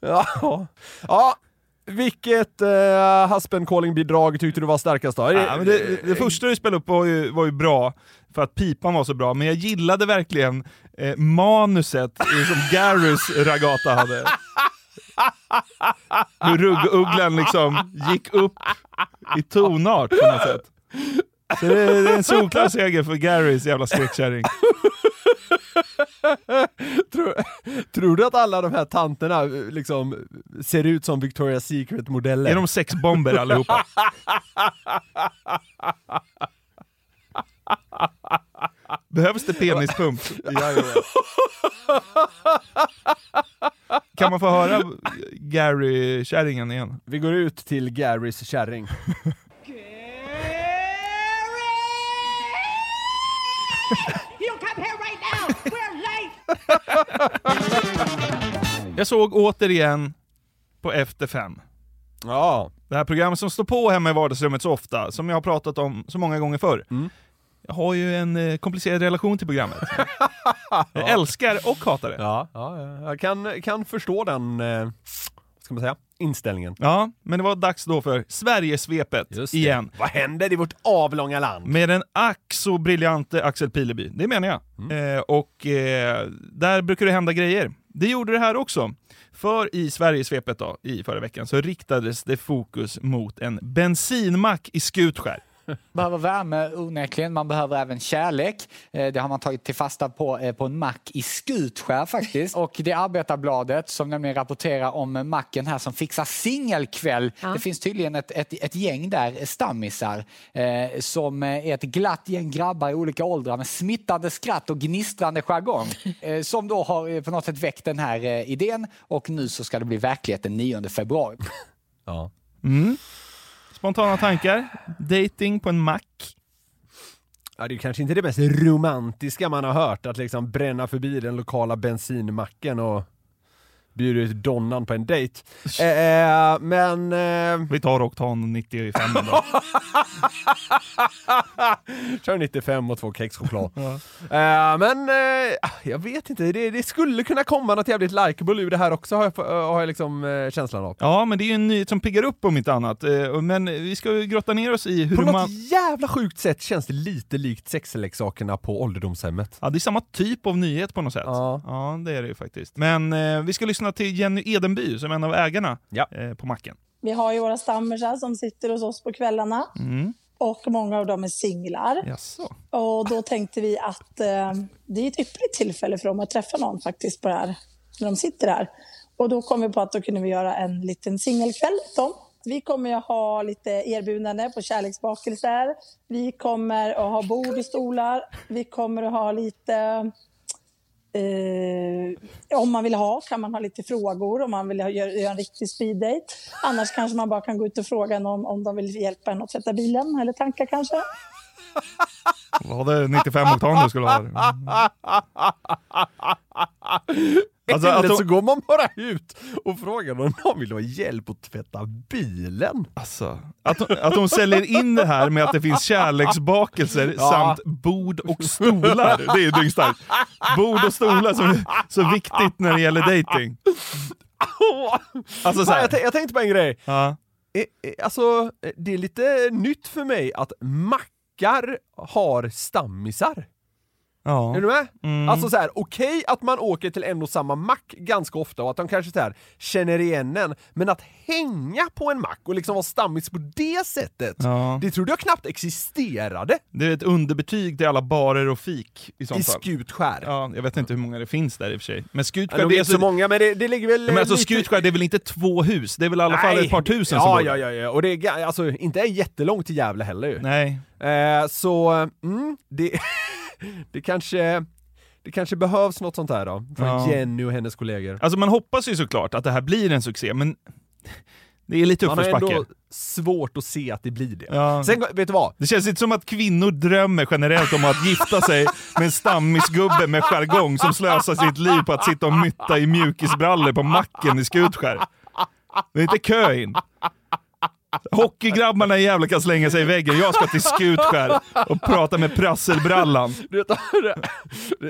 Ja, ja vilket husband calling-bidrag tyckte du var starkast då? Ja, men det, det första du spelade upp var ju, var ju bra, för att pipan var så bra, men jag gillade verkligen eh, manuset som Garys Ragata hade. Hur ruggugglan liksom gick upp i tonart på något sätt. Så det är, det är en solklar seger för Garys jävla skräckkärring. tror, tror du att alla de här tanterna liksom ser ut som Victoria's Secret-modeller? Är de sexbomber allihopa? Behövs det penispump? ja, ja, Kan man få höra Gary-kärringen igen? Vi går ut till Garys kärring. You come here right now! We're late! Jag såg återigen på Efter fem. Ja. Det här programmet som står på hemma i vardagsrummet så ofta, som jag har pratat om så många gånger förr. Mm. Jag har ju en eh, komplicerad relation till programmet. Jag älskar och hatar det. Ja, ja, ja. jag kan, kan förstå den, eh, vad ska man säga, inställningen. Ja, men det var dags då för Sverigesvepet det. igen. Vad händer i vårt avlånga land? Med den ack så briljante Axel Pileby. Det menar jag. Mm. Eh, och eh, där brukar det hända grejer. Det gjorde det här också. För i Sverigesvepet då, i förra veckan så riktades det fokus mot en bensinmack i Skutskär. Behöver värme onekligen, man behöver även kärlek. Eh, Det har man tagit till fasta på eh, på en mack i Skutskär faktiskt. Och det är Arbetarbladet som nämligen rapporterar om macken här som fixar singelkväll. Det finns tydligen ett, ett, ett gäng där, eh, stammisar, eh, som är ett glatt gäng grabbar i olika åldrar med smittande skratt och gnistrande jargong. Eh, som då har på något sätt väckt den här eh, idén och nu så ska det bli verklighet den 9 februari. Ja. Mm. Spontana tankar? Dating på en mack? Ja, det är kanske inte det mest romantiska man har hört, att liksom bränna förbi den lokala bensinmacken och bjuda ut donnan på en dejt. Eh, men... Eh... Vi tar Oktan 95 då. Kör 95 och två kexchoklad. Ja. Eh, men eh, jag vet inte, det, det skulle kunna komma något jävligt likeable ur det här också har jag, har jag liksom eh, känslan av. Ja, men det är ju en nyhet som piggar upp om inte annat. Eh, Men vi ska grotta ner oss i hur På något man... jävla sjukt sätt känns det lite likt sexleksakerna på ålderdomshemmet. Ja, det är samma typ av nyhet på något sätt. Ja, det är det ju faktiskt. Men eh, vi ska lyssna till Jenny Edenby som är en av ägarna eh, på macken. Vi har ju våra stammisar som sitter hos oss på kvällarna Mm. och många av dem är singlar. Jaså? Och då tänkte vi att eh, det är ett ypperligt tillfälle för dem att träffa någon faktiskt på det här, när de sitter här. Och då kom vi på att då kunde vi göra en liten singelkväll åt dem. Vi kommer ju ha lite erbjudande på kärleksbakelser. Vi kommer att ha bord och stolar. Vi kommer att ha lite Eh, om man vill ha kan man ha lite frågor om man vill ha, göra, göra en riktig speeddate. Annars kanske man bara kan gå ut och fråga någon om de vill hjälpa en att tvätta bilen eller tanka kanske. Var det 95 oktan du skulle ha? Alltså, att de- så går man bara ut och frågar om någon vill ha hjälp att tvätta bilen. Alltså, att, de- att de säljer in det här med att det finns kärleksbakelser Ja. samt bord och stolar. Det är ju dyngstarkt. Bord och stolar som är så viktigt när det gäller dating. Alltså så här. jag, jag tänkte på en grej. Ja. Eh, eh, Alltså, det är lite nytt för mig att mackar har stammisar. Ja. Är du med? Mm. Alltså så här, okej att man åker till en och samma mack ganska ofta och att de kanske så här känner igen en, men att hänga på en mack och liksom vara stammis på det sättet, Ja. det trodde jag knappt existerade. Det är ett underbetyg till alla barer och fik i sånt I fall. Skutskär. Ja, jag vet inte hur många det finns där i och för sig. Men Skutskär, Ja, de det är är inte så många, men det, det ligger väl... Ja, men alltså lite- Skutskär, det är väl inte två hus? Det är väl i alla fall Nej. ett par tusen ja, som bor ja, där? ja, ja, och det är alltså inte är jättelångt till Gävle heller ju. Nej. Eh, så, mm, det, det kanske... Det kanske behövs något sånt här då, från Ja. Jenny och hennes kollegor. Alltså man hoppas ju såklart att det här blir en succé, men det är lite Man har uppförsbacke. ändå svårt att se att det blir det. Ja. Sen, vet du vad? Det känns inte som att kvinnor drömmer generellt om att gifta sig med en stammisgubbe med jargong som slösar sitt liv på att sitta och mytta i mjukisbrallor på macken i Skutskär. Det är inte kö in. Hockeygrabbarna i Gävle kan slänga sig i väggen. Jag ska till Skutskär och prata med prasselbrallan. Du vet,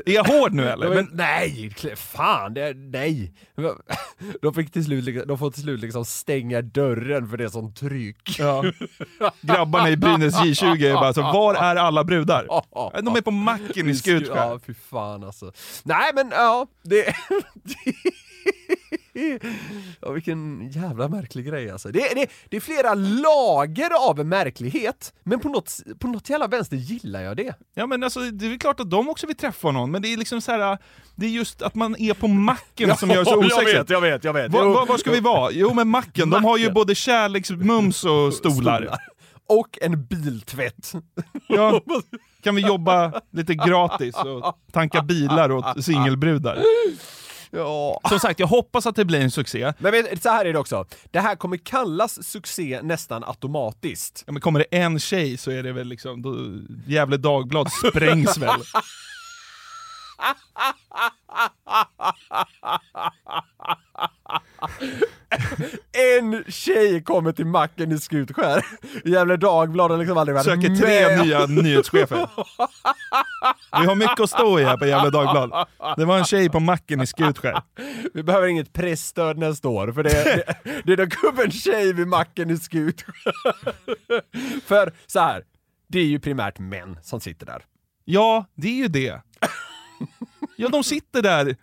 Är jag hård nu eller? Men, nej, fan, det, nej. De, fick till slut, liksom- de får till slut liksom stänga dörren för det som tryck. Ja. Grabbarna i Brynäs J20 är bara så, var är alla brudar? De är på macken i Skutskär. Ja, fy fan alltså. Nej men ja, det... ja, vilken jävla märklig grej alltså. Det, det, det är flera lager av märklighet, men på något, på något jävla vänster gillar jag det. Ja men alltså, det är väl klart att de också vill träffa någon, men det är liksom så här. det är just att man är på macken som gör det så jag osexigt. vet, jag vet, jag vet. Va, Jo. va, var ska vi vara? Jo men macken, de har ju både kärleksmums och stolar. Och en biltvätt. Ja, kan vi jobba lite gratis och tanka bilar åt singelbrudar. Ja. Som sagt, jag hoppas att det blir en succé. Men vet, så här är det också, det här kommer kallas succé nästan automatiskt. Ja, men kommer det en tjej så är det väl liksom, då, Gefle Dagblad sprängs väl. En tjej kommer till macken i Skutskär. Jävla Dagblad har liksom aldrig varit Söker med. tre nya nyhetschefer. Vi har mycket att stå i här på Gefle Dagblad. Det var en tjej på macken i Skutskär. Vi behöver inget pressstöd nästa år, för det, det, det dök upp en tjej vid macken i Skutskär. För så här, det är ju primärt män som sitter där. Ja, det är ju det. Ja, de sitter där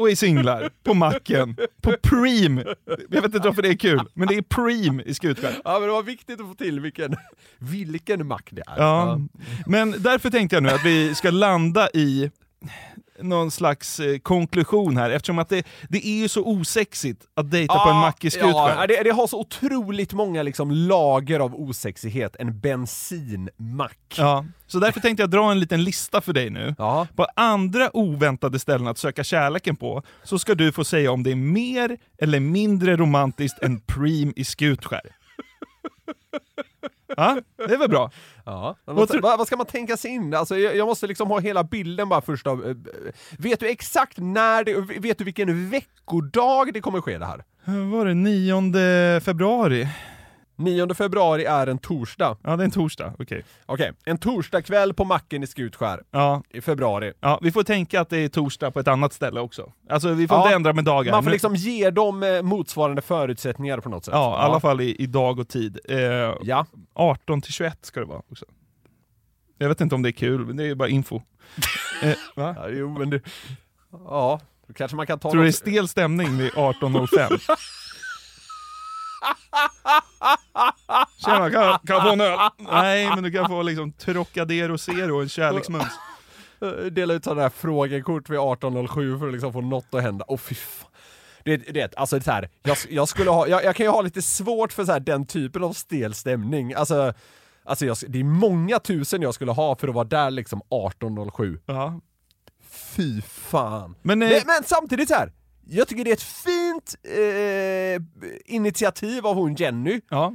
och är singlar på macken, på Preem. Jag vet inte varför det är kul, men det är Preem i Skutskär. Ja men det var viktigt att få till vilken, vilken mack det är. Ja, men därför tänkte jag nu att vi ska landa i någon slags eh, konklusion här, eftersom att det, det är ju så osexigt att dejta på en mack i Skutskär. Ja, det, det har så otroligt många liksom lager av osexighet, en bensinmack. Ja, så därför tänkte jag dra en liten lista för dig nu. På andra oväntade ställen att söka kärleken på, så ska du få säga om det är mer eller mindre romantiskt än Preem i Skutskär. Ja, det är väl bra? Ja. Vad tror- vad, vad ska man tänka sig in? Alltså, jag, jag måste liksom ha hela bilden bara först av... eh, Vet du exakt när det... Vet du vilken veckodag det kommer ske det här? Var det? 9 februari? 9 februari är en torsdag. Ja, det är en torsdag. Okej. Okej, en torsdagkväll på macken i Skutskär Ja. i februari. Ja, vi får tänka att det är torsdag på ett annat ställe också. Alltså vi får Ja, inte ändra med dagar. Man får Nu- liksom ge dem eh, motsvarande förutsättningar på något sätt. Ja, i alla fall i, i dag och tid. Eh, ja. 18 till 21 ska det vara också. Jag vet inte om det är kul, men det är bara info. eh, va? Ja, jo, men det... Ja, då kanske man kan ta Tror du det är något- stel stämning vid 18.05? Tjena, kan, kan jag få en öl? Nej, men du kan få liksom Trocadero Zero och en kärleksmums. Dela ut sådana här frågekort vid 18.07 för att liksom få något att hända. Åh fy fan. Det, det, alltså så här, jag, jag, skulle ha, jag, jag kan ju ha lite svårt för så här, den typen av stel stämning. Alltså, alltså jag, det är många tusen jag skulle ha för att vara där liksom 18.07. Ja. Fy fan. Men, eh, men, men samtidigt så här. jag tycker det är ett fint eh, initiativ av hon Jenny. Ja.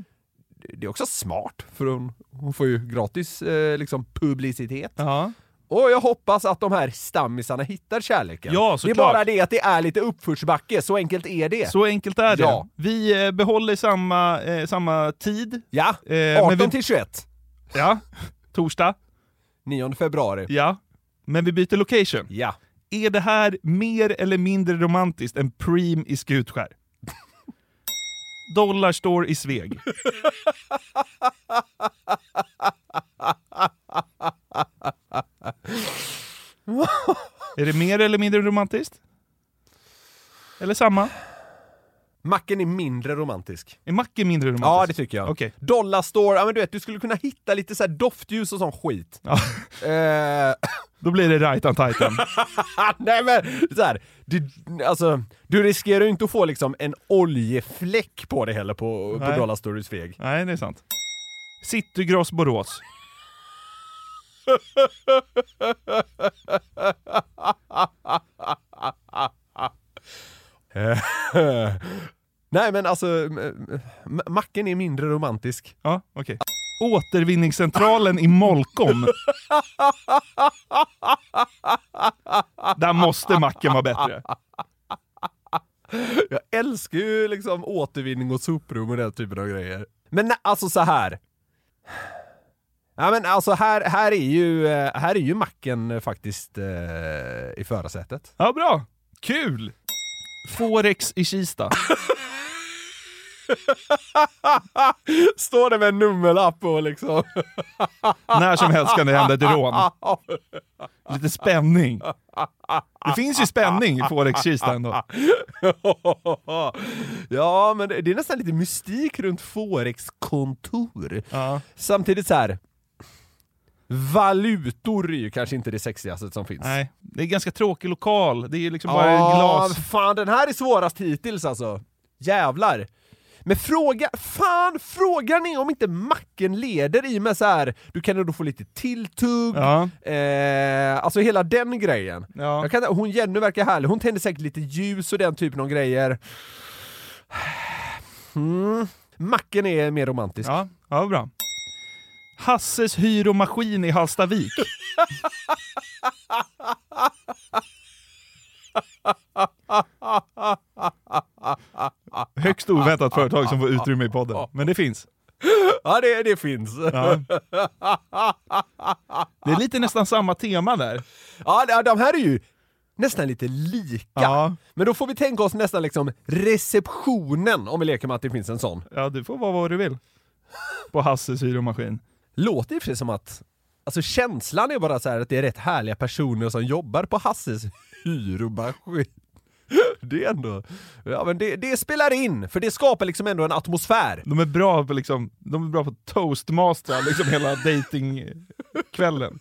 Det är också smart, för hon, hon får ju gratis eh, liksom publicitet. Ja. Och jag hoppas att de här stammisarna hittar kärleken. Ja, det är bara det att det är lite uppförsbacke, så enkelt är det. Så enkelt är det. Ja. Vi eh, behåller samma, eh, samma tid. Ja, Eh, 18 men vi- till 21. Ja, torsdag. 9 februari. Ja, men vi byter location. Ja. Är det här mer eller mindre romantiskt än Preem i Skutskär? Dollarstore i Sveg. Är det mer eller mindre romantiskt? Eller samma? Macken är mindre romantisk. Är macken mindre romantisk? Ja, det tycker jag. Okej. Dollarstore, ja men du vet, du skulle kunna hitta lite så här doftljus och sån skit. Ja. Eh, Då blir det Rajtan Tajtan. Nej men, så här, du, alltså, du riskerar ju inte att få liksom en oljefläck på det heller på, på. Dollarstore i Sveg. Nej, det är sant. Citygross Borås. Nej men alltså, macken är mindre romantisk. Ja, okej. Återvinningscentralen i Molkom. Där måste macken vara bättre. Jag älskar ju liksom återvinning och soprum och den typen av grejer. Men nej, alltså så här. Ja men alltså här, här är ju, eh, här är ju macken eh, faktiskt eh, i förarsätet. Ja, bra. Kul! Forex i Kista. Står det med en nummerlapp och liksom... När som helst kan det hända ett rån. Lite spänning. Det finns ju spänning i Forex-Kista ändå. ja, men det är nästan lite mystik runt Forex-kontor. Samtidigt så här. Valutor är ju kanske inte det sexigaste som finns. Nej, det är ganska tråkig lokal. Det är liksom bara Ja, glas. fan den här är svårast hittills alltså. Jävlar. Men fråga, fan frågan är om inte macken leder i med så här. du kan ändå få lite tilltugg, Ja. eh, alltså hela den grejen. Ja. Jag kan, hon Jenny verkar härlig, hon tänder säkert lite ljus och den typen av grejer. Mm. Macken är mer romantisk. Ja, ja bra. Hasses hyromaskin i Hallstavik. Högst oväntat företag som får utrymme i podden, men det finns. Ja, det, det finns. Ja. Det är lite nästan samma tema där. Ja, de- här är ju nästan lite lika. Ja. Men då får vi tänka oss nästan liksom receptionen, om vi leker med att det finns en sån. Ja, du får vara vad du vill. På Hasses hyromaskin. Låter för sig som att, alltså känslan är bara så här att det är rätt härliga personer som jobbar på Hasses hyromaskin. Det är ändå, ja men det, det spelar in, för det skapar liksom ändå en atmosfär. De är bra på, liksom, de är bra på toastmastera liksom hela datingkvällen.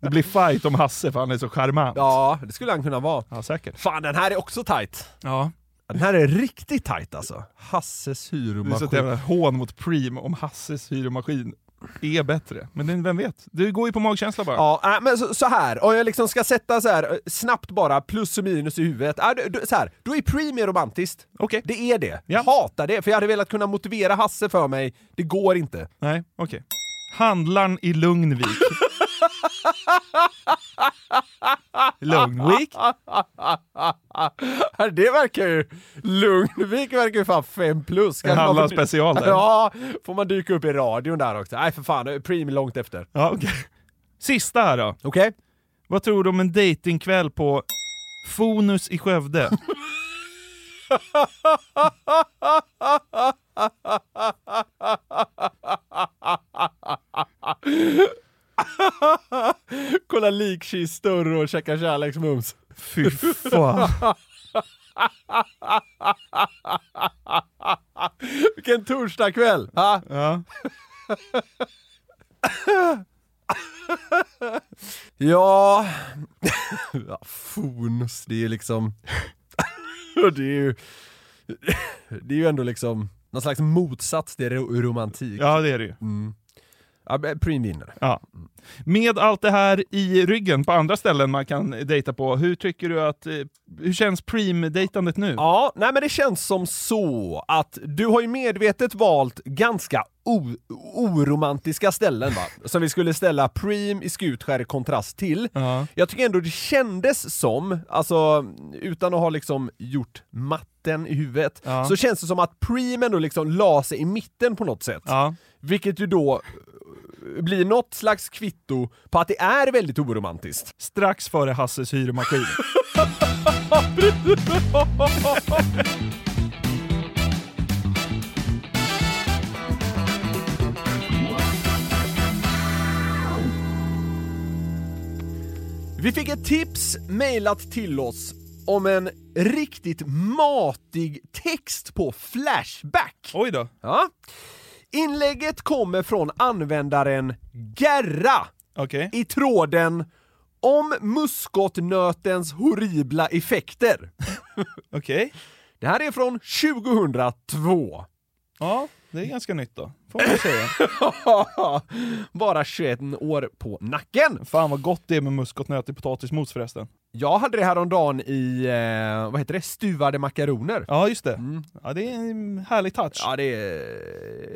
Det blir fight om Hasse för han är så charmant. Ja, det skulle han kunna vara. Ja, säkert. Fan, den här är också tight. Ja. Den här är riktigt tight alltså. Hasses Det är så ett hyromaskin. jävla hån mot Preem om Hasses hyromaskin är bättre. Men det- vem vet? Det går ju på magkänsla bara. Ja, äh, men så, så här, om jag liksom ska sätta så här eh, snabbt bara plus och minus i huvudet. Äh, så här, då är Premium romantiskt. Okej. Det är det. Jag hatar det, för jag hade velat kunna motivera Hasse för mig. Det går inte. Nej, okej. Handlarn i Lugnvik. Lugnvik? det verkar ju... Lugnvik verkar ju fan 5 plus. En Kanske man special där. Ja, får man dyka upp i radion där också. Nej för fan, Premium långt efter. Ja, okej. Sista här då. Okej. Vad tror du om en datingkväll på Fonus i Skövde? Kolla likkistor och käka kärleksmums. Fy fan. Vilken torsdagkväll! Ha? Ja. Ja... ja Fonus, det är liksom... det är ju... Det är ju ändå liksom någon slags motsats till ro- romantik. Ja, det är det ju. Mm. Ja, Preem vinner. Ja. Med allt det här i ryggen på andra ställen man kan dejta på, hur tycker du att, eh, hur känns Preem-dejtandet nu? Ja, nej men det känns som så att du har ju medvetet valt ganska oromantiska ställen va? Som vi skulle ställa Preem i Skutskär i kontrast till. Jag tycker ändå det kändes som, alltså utan att ha liksom gjort matten i huvudet, Ja. så känns det som att Preem ändå liksom la sig i mitten på något sätt. Vilket ju då blir något slags kvitto på att det är väldigt oromantiskt. Strax före Hasses hyremaskin. Vi fick ett tips mejlat till oss om en riktigt matig text på Flashback. Oj då. Ja. Inlägget kommer från användaren Gerra i tråden om muskotnötens horribla effekter. Okej. Det här är från 2002. Ja, det är ganska nytt då, får man säga. Bara 21 år på nacken. Fan vad gott det är med muskotnöt i potatismos förresten. Jag hade det här om dagen i, eh, vad heter det, stuvade makaroner. Ja, just det. Ja, det är en härlig touch. Ja, det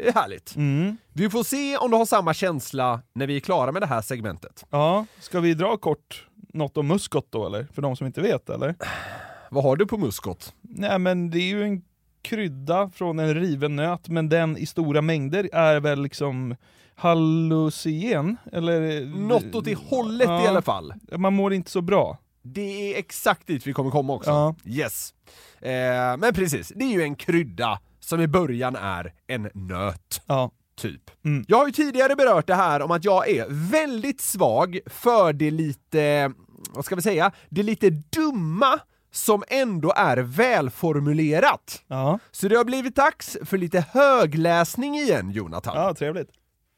är härligt. Mm. Vi får se om du har samma känsla när vi är klara med det här segmentet. Ja, ska vi dra kort något om muskot då eller? För de som inte vet eller? Vad har du på muskot? Nej men det är ju en krydda från en riven nöt, men den i stora mängder är väl liksom hallucinogen? Eller? Något åt det hållet i alla fall. Man mår inte så bra. Det är exakt dit vi kommer komma också. Ja. Yes. Eh, men precis, det är ju en krydda som i början är en nöt. Ja. Typ. Mm. Jag har ju tidigare berört det här om att jag är väldigt svag för det lite, vad ska vi säga, det lite dumma som ändå är välformulerat. Ja. Så det har blivit dags för lite högläsning igen, Jonathan. Ja, trevligt.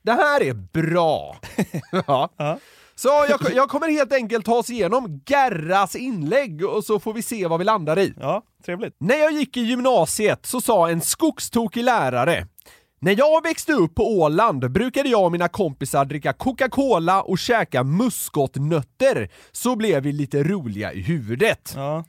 Det här är bra! ja. Så jag, jag kommer helt enkelt ta oss igenom Gerras inlägg och så får vi se vad vi landar i. Ja, trevligt. När jag gick i gymnasiet så sa en skogstokig lärare när jag växte upp på Åland brukade jag och mina kompisar dricka Coca-Cola och käka muskotnötter, så blev vi lite roliga i huvudet. Ja.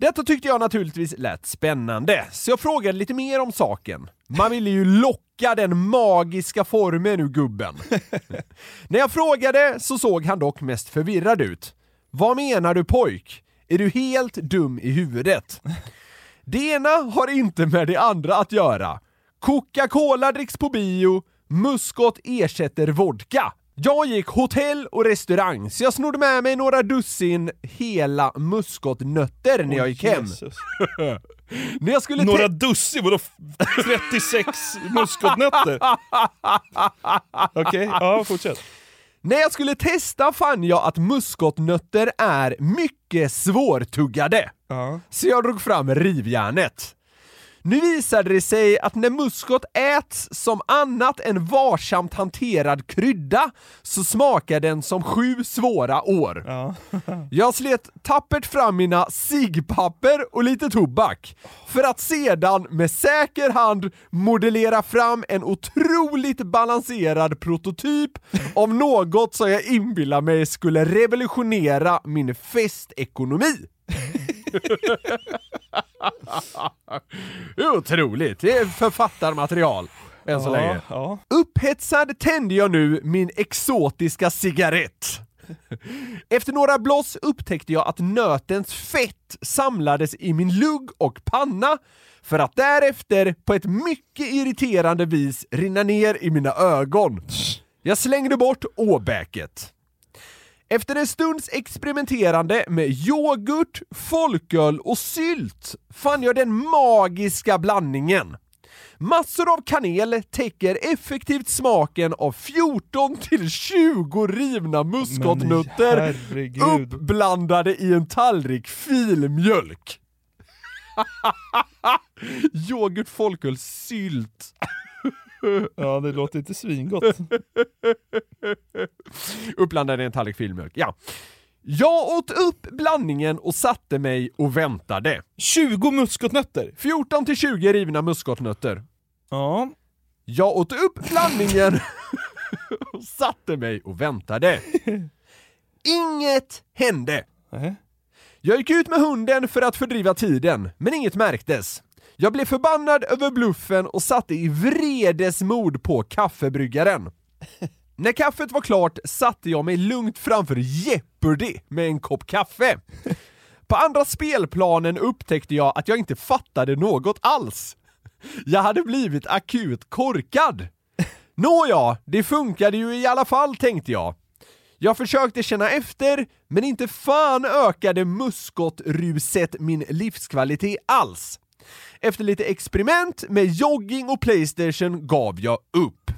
Detta tyckte jag naturligtvis lät spännande, så jag frågade lite mer om saken. Man ville ju locka den magiska formen ur gubben. När jag frågade så såg han dock mest förvirrad ut. Vad menar du pojk? Är du helt dum i huvudet? Det ena har inte med det andra att göra. Coca-Cola dricks på bio, muskot ersätter vodka. Jag gick hotell och restaurang, så jag snodde med mig några dussin hela muskotnötter när jag gick hem. När jag skulle Några dussin, vadå 36 muskotnötter? Okej, ja fortsätt. När jag skulle testa fann jag att muskotnötter är mycket svårtuggade. Så jag drog fram rivjärnet. Nu visade det sig att när muskot äts som annat än varsamt hanterad krydda så smakar den som sju svåra år. Jag slet tappert fram mina sigpapper och lite tobak för att sedan med säker hand modellera fram en otroligt balanserad prototyp av något som jag inbillar mig skulle revolutionera min festekonomi. Otroligt, det är författarmaterial än så Ja, länge. ja. Upphetsad tände jag nu min exotiska cigarett. Efter några bloss upptäckte jag att nötens fett samlades i min lugg och panna för att därefter på ett mycket irriterande vis rinna ner i mina ögon. Jag slängde bort åbäket. Efter en stunds experimenterande med yoghurt, folköl och sylt fann jag den magiska blandningen. Massor av kanel täcker effektivt smaken av 14 till 20 rivna muskotnötter uppblandade i en tallrik filmjölk. Yoghurt, folköl, sylt. Ja, det låter inte svingott. Uppblandade i en tallrik filmjölk, ja. Jag åt upp blandningen och satte mig och väntade. 20 muskotnötter? 14 till 20 rivna muskotnötter. Ja. Jag åt upp blandningen och satte mig och väntade. Inget hände. Jag gick ut med hunden för att fördriva tiden, men inget märktes. Jag blev förbannad över bluffen och satte i vredesmod på kaffebryggaren. När kaffet var klart satte jag mig lugnt framför Jeopardy med en kopp kaffe. På andra spelplanen upptäckte jag att jag inte fattade något alls. Jag hade blivit akut korkad. Nåja, det funkade ju i alla fall tänkte jag. Jag försökte känna efter, men inte fan ökade muskotruset min livskvalitet alls. Efter lite experiment med jogging och Playstation gav jag upp.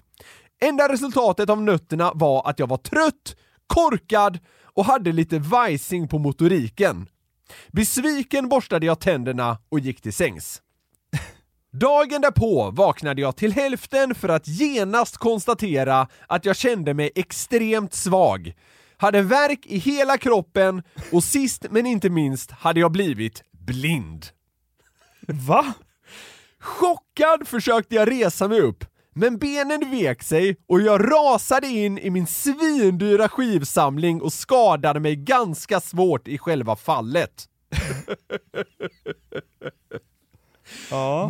Enda resultatet av nötterna var att jag var trött, korkad och hade lite vajsing på motoriken. Besviken borstade jag tänderna och gick till sängs. Dagen därpå vaknade jag till hälften för att genast konstatera att jag kände mig extremt svag. Hade värk i hela kroppen och sist men inte minst hade jag blivit blind. Va? Chockad försökte jag resa mig upp, men benen vek sig och jag rasade in i min svindyra skivsamling och skadade mig ganska svårt i själva fallet.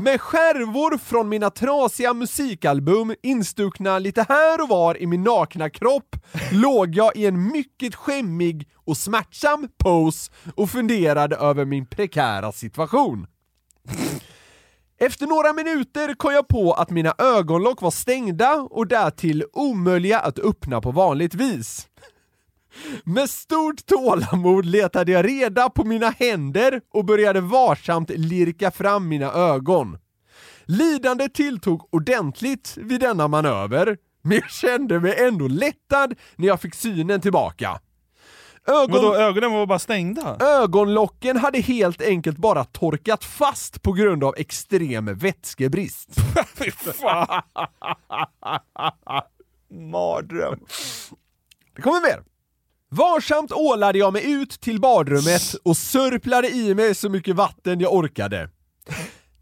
Med skärvor från mina trasiga musikalbum instuckna lite här och var i min nakna kropp låg jag i en mycket skämmig och smärtsam pose och funderade över min prekära situation. Efter några minuter kom jag på att mina ögonlock var stängda och därtill omöjliga att öppna på vanligt vis. Med stort tålamod letade jag reda på mina händer och började varsamt lirka fram mina ögon. Lidandet tilltog ordentligt vid denna manöver, men jag kände mig ändå lättad när jag fick synen tillbaka. Ögon... Vadå, ögonen var bara stängda? Ögonlocken hade helt enkelt bara torkat fast på grund av extrem vätskebrist. Fy fan! Mardröm. Det kommer mer. Varsamt ålade jag mig ut till badrummet och sörplade i mig så mycket vatten jag orkade.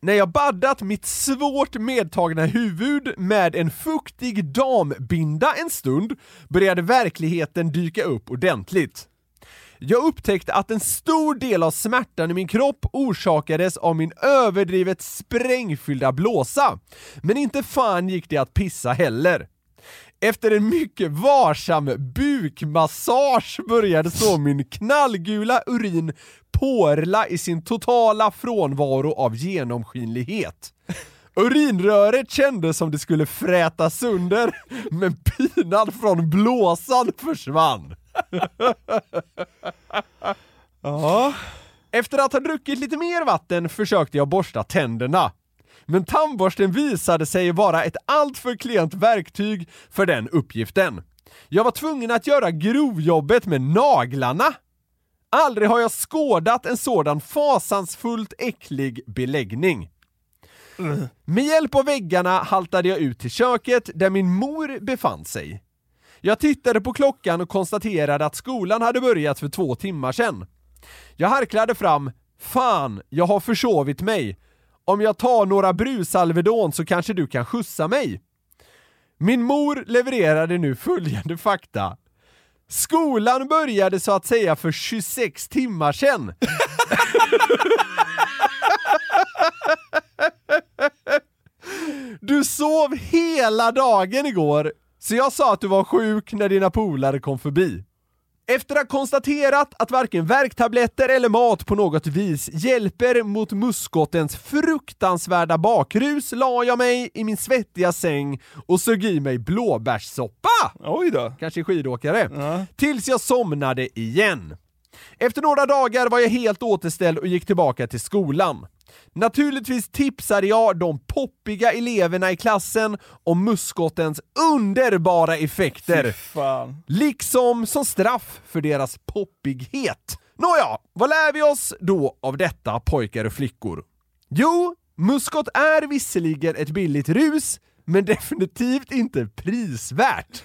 När jag baddat mitt svårt medtagna huvud med en fuktig dambinda en stund började verkligheten dyka upp ordentligt. Jag upptäckte att en stor del av smärtan i min kropp orsakades av min överdrivet sprängfyllda blåsa. Men inte fan gick det att pissa heller. Efter en mycket varsam bukmassage började så min knallgula urin porla i sin totala frånvaro av genomskinlighet. Urinröret kändes som det skulle frätas sönder, men pinan från blåsan försvann. Ja. Efter att ha druckit lite mer vatten försökte jag borsta tänderna. Men tandborsten visade sig vara ett alltför klent verktyg för den uppgiften. Jag var tvungen att göra grovjobbet med naglarna. Aldrig har jag skådat en sådan fasansfullt äcklig beläggning. Med hjälp av väggarna haltade jag ut till köket där min mor befann sig. Jag tittade på klockan och konstaterade att skolan hade börjat för två timmar sedan. Jag harklade fram, fan, jag har försovit mig. Om jag tar några brusalvedon så kanske du kan skjutsa mig. Min mor levererade nu följande fakta. Skolan började så att säga för 26 timmar sedan. Du sov hela dagen igår, så jag sa att du var sjuk när dina polare kom förbi. Efter att ha konstaterat att varken värktabletter eller mat på något vis hjälper mot muskotens fruktansvärda bakrus la jag mig i min svettiga säng och sög i mig blåbärssoppa! Oj då. Kanske skidåkare. Tills jag somnade igen. Efter några dagar var jag helt återställd och gick tillbaka till skolan. Naturligtvis tipsade jag de poppiga eleverna i klassen om muskotens underbara effekter. Liksom som straff för deras poppighet. Nåja, vad lär vi oss då av detta pojkar och flickor? Jo, muskot är visserligen ett billigt rus, men definitivt inte prisvärt.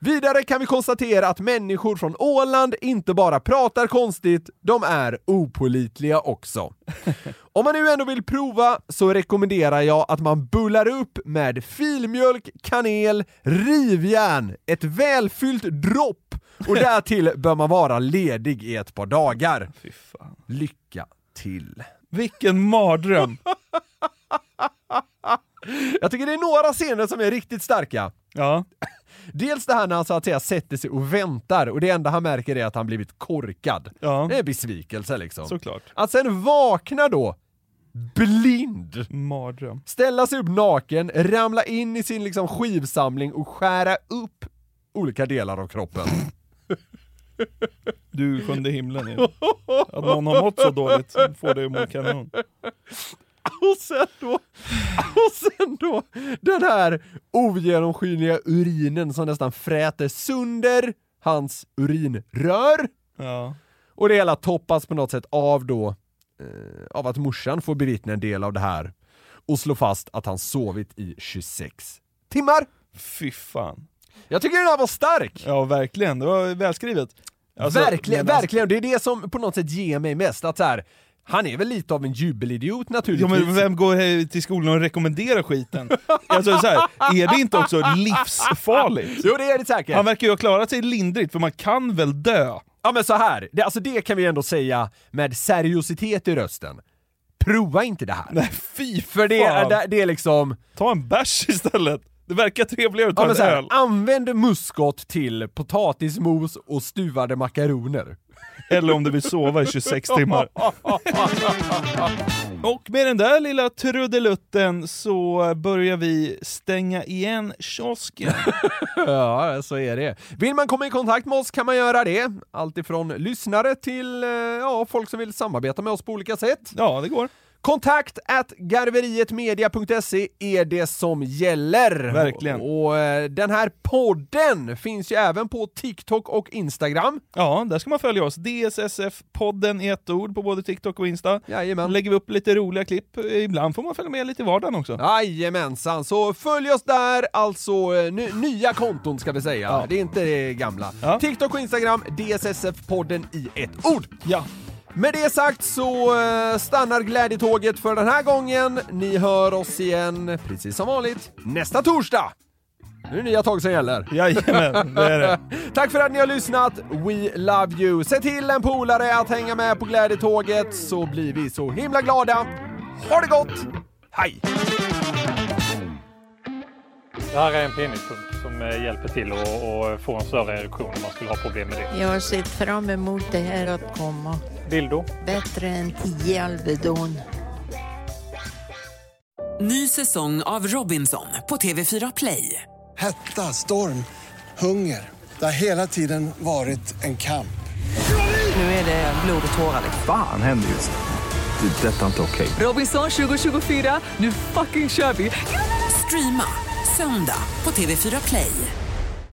Vidare kan vi konstatera att människor från Åland inte bara pratar konstigt, de är opålitliga också. Om man nu ändå vill prova så rekommenderar jag att man bullar upp med filmjölk, kanel, rivjärn, ett välfyllt dropp och därtill bör man vara ledig i ett par dagar. Lycka till! Vilken mardröm! Jag tycker det är några scener som är riktigt starka. Ja. Dels det här när han så att säga sätter sig och väntar och det enda han märker är att han blivit korkad. Ja. Det är besvikelse liksom. Såklart. Att sen vakna då, blind, Mardröm. ställa sig upp naken, ramla in i sin liksom skivsamling och skära upp olika delar av kroppen. Du sjunde himlen ju. Att någon har mått så dåligt får det att må kanon. Och sen då, och sen då den här ogenomskinliga urinen som nästan fräter sönder hans urinrör. Ja. Och det hela toppas på något sätt av då, eh, av att morsan får bevittna en del av det här och slå fast att han sovit i 26 timmar. Fy fan. Jag tycker den här var stark! Ja, verkligen. Det var välskrivet. Alltså, verkligen, alltså- verkligen. Det är det som på något sätt ger mig mest, att så här, han är väl lite av en jubelidiot Ja, naturligtvis. men vem går till skolan och rekommenderar skiten? Alltså så här, är det inte också livsfarligt? Jo det är det säkert. Han verkar ju ha klarat sig lindrigt, för man kan väl dö? Ja men så här, det, alltså det kan vi ändå säga med seriositet i rösten. Prova inte det här. Nej fy För det, fan. det, det är liksom... Ta en bärs istället! Det verkar trevligare att ta Ja, en här, öl. använd muskot till potatismos och stuvade makaroner. Eller om du vill sova i 26 timmar. Och med den där lilla trudelutten så börjar vi stänga igen kiosken. ja, så är det. Vill man komma i kontakt med oss kan man göra det. Allt ifrån lyssnare till eh, ja, folk som vill samarbeta med oss på olika sätt. Ja, det går. Kontakt at garverietmedia.se är det som gäller. Verkligen. Och eh, den här podden finns ju även på TikTok och Instagram. Ja, där ska man följa oss. DSSF-podden i ett ord på både TikTok och Insta. Jajamän. Lägger vi upp lite roliga klipp. Ibland får man följa med lite i vardagen också. Jajamensan, så följ oss där, alltså eh, ny, nya konton ska vi säga. Det är inte det gamla. TikTok och Instagram, DSSF-podden i ett ord. Ja. Med det sagt så eh, stannar glädjetåget för den här gången. Ni hör oss igen, precis som vanligt, nästa torsdag. Nu är det nya tag som gäller. Jajamän, det är det. Tack för att ni har lyssnat. We love you. Se till en polare att hänga med på glädjetåget så blir vi så himla glada. Ha det gott! Hej! Det här är en penispump som eh, hjälper till att få en större erektion om man skulle ha problem med det. Jag har sett fram emot det här att komma. Dildo. Bättre än tio Alvedon. Ny säsong av Robinson på TV4 Play. Hetta, storm, hunger. Det har hela tiden varit en kamp. Nu är det blod och tårar. Fan händer just nu. Det. är Detta är inte okej. Robinson 2024, nu fucking kör vi! Streama söndag på TV4 Play.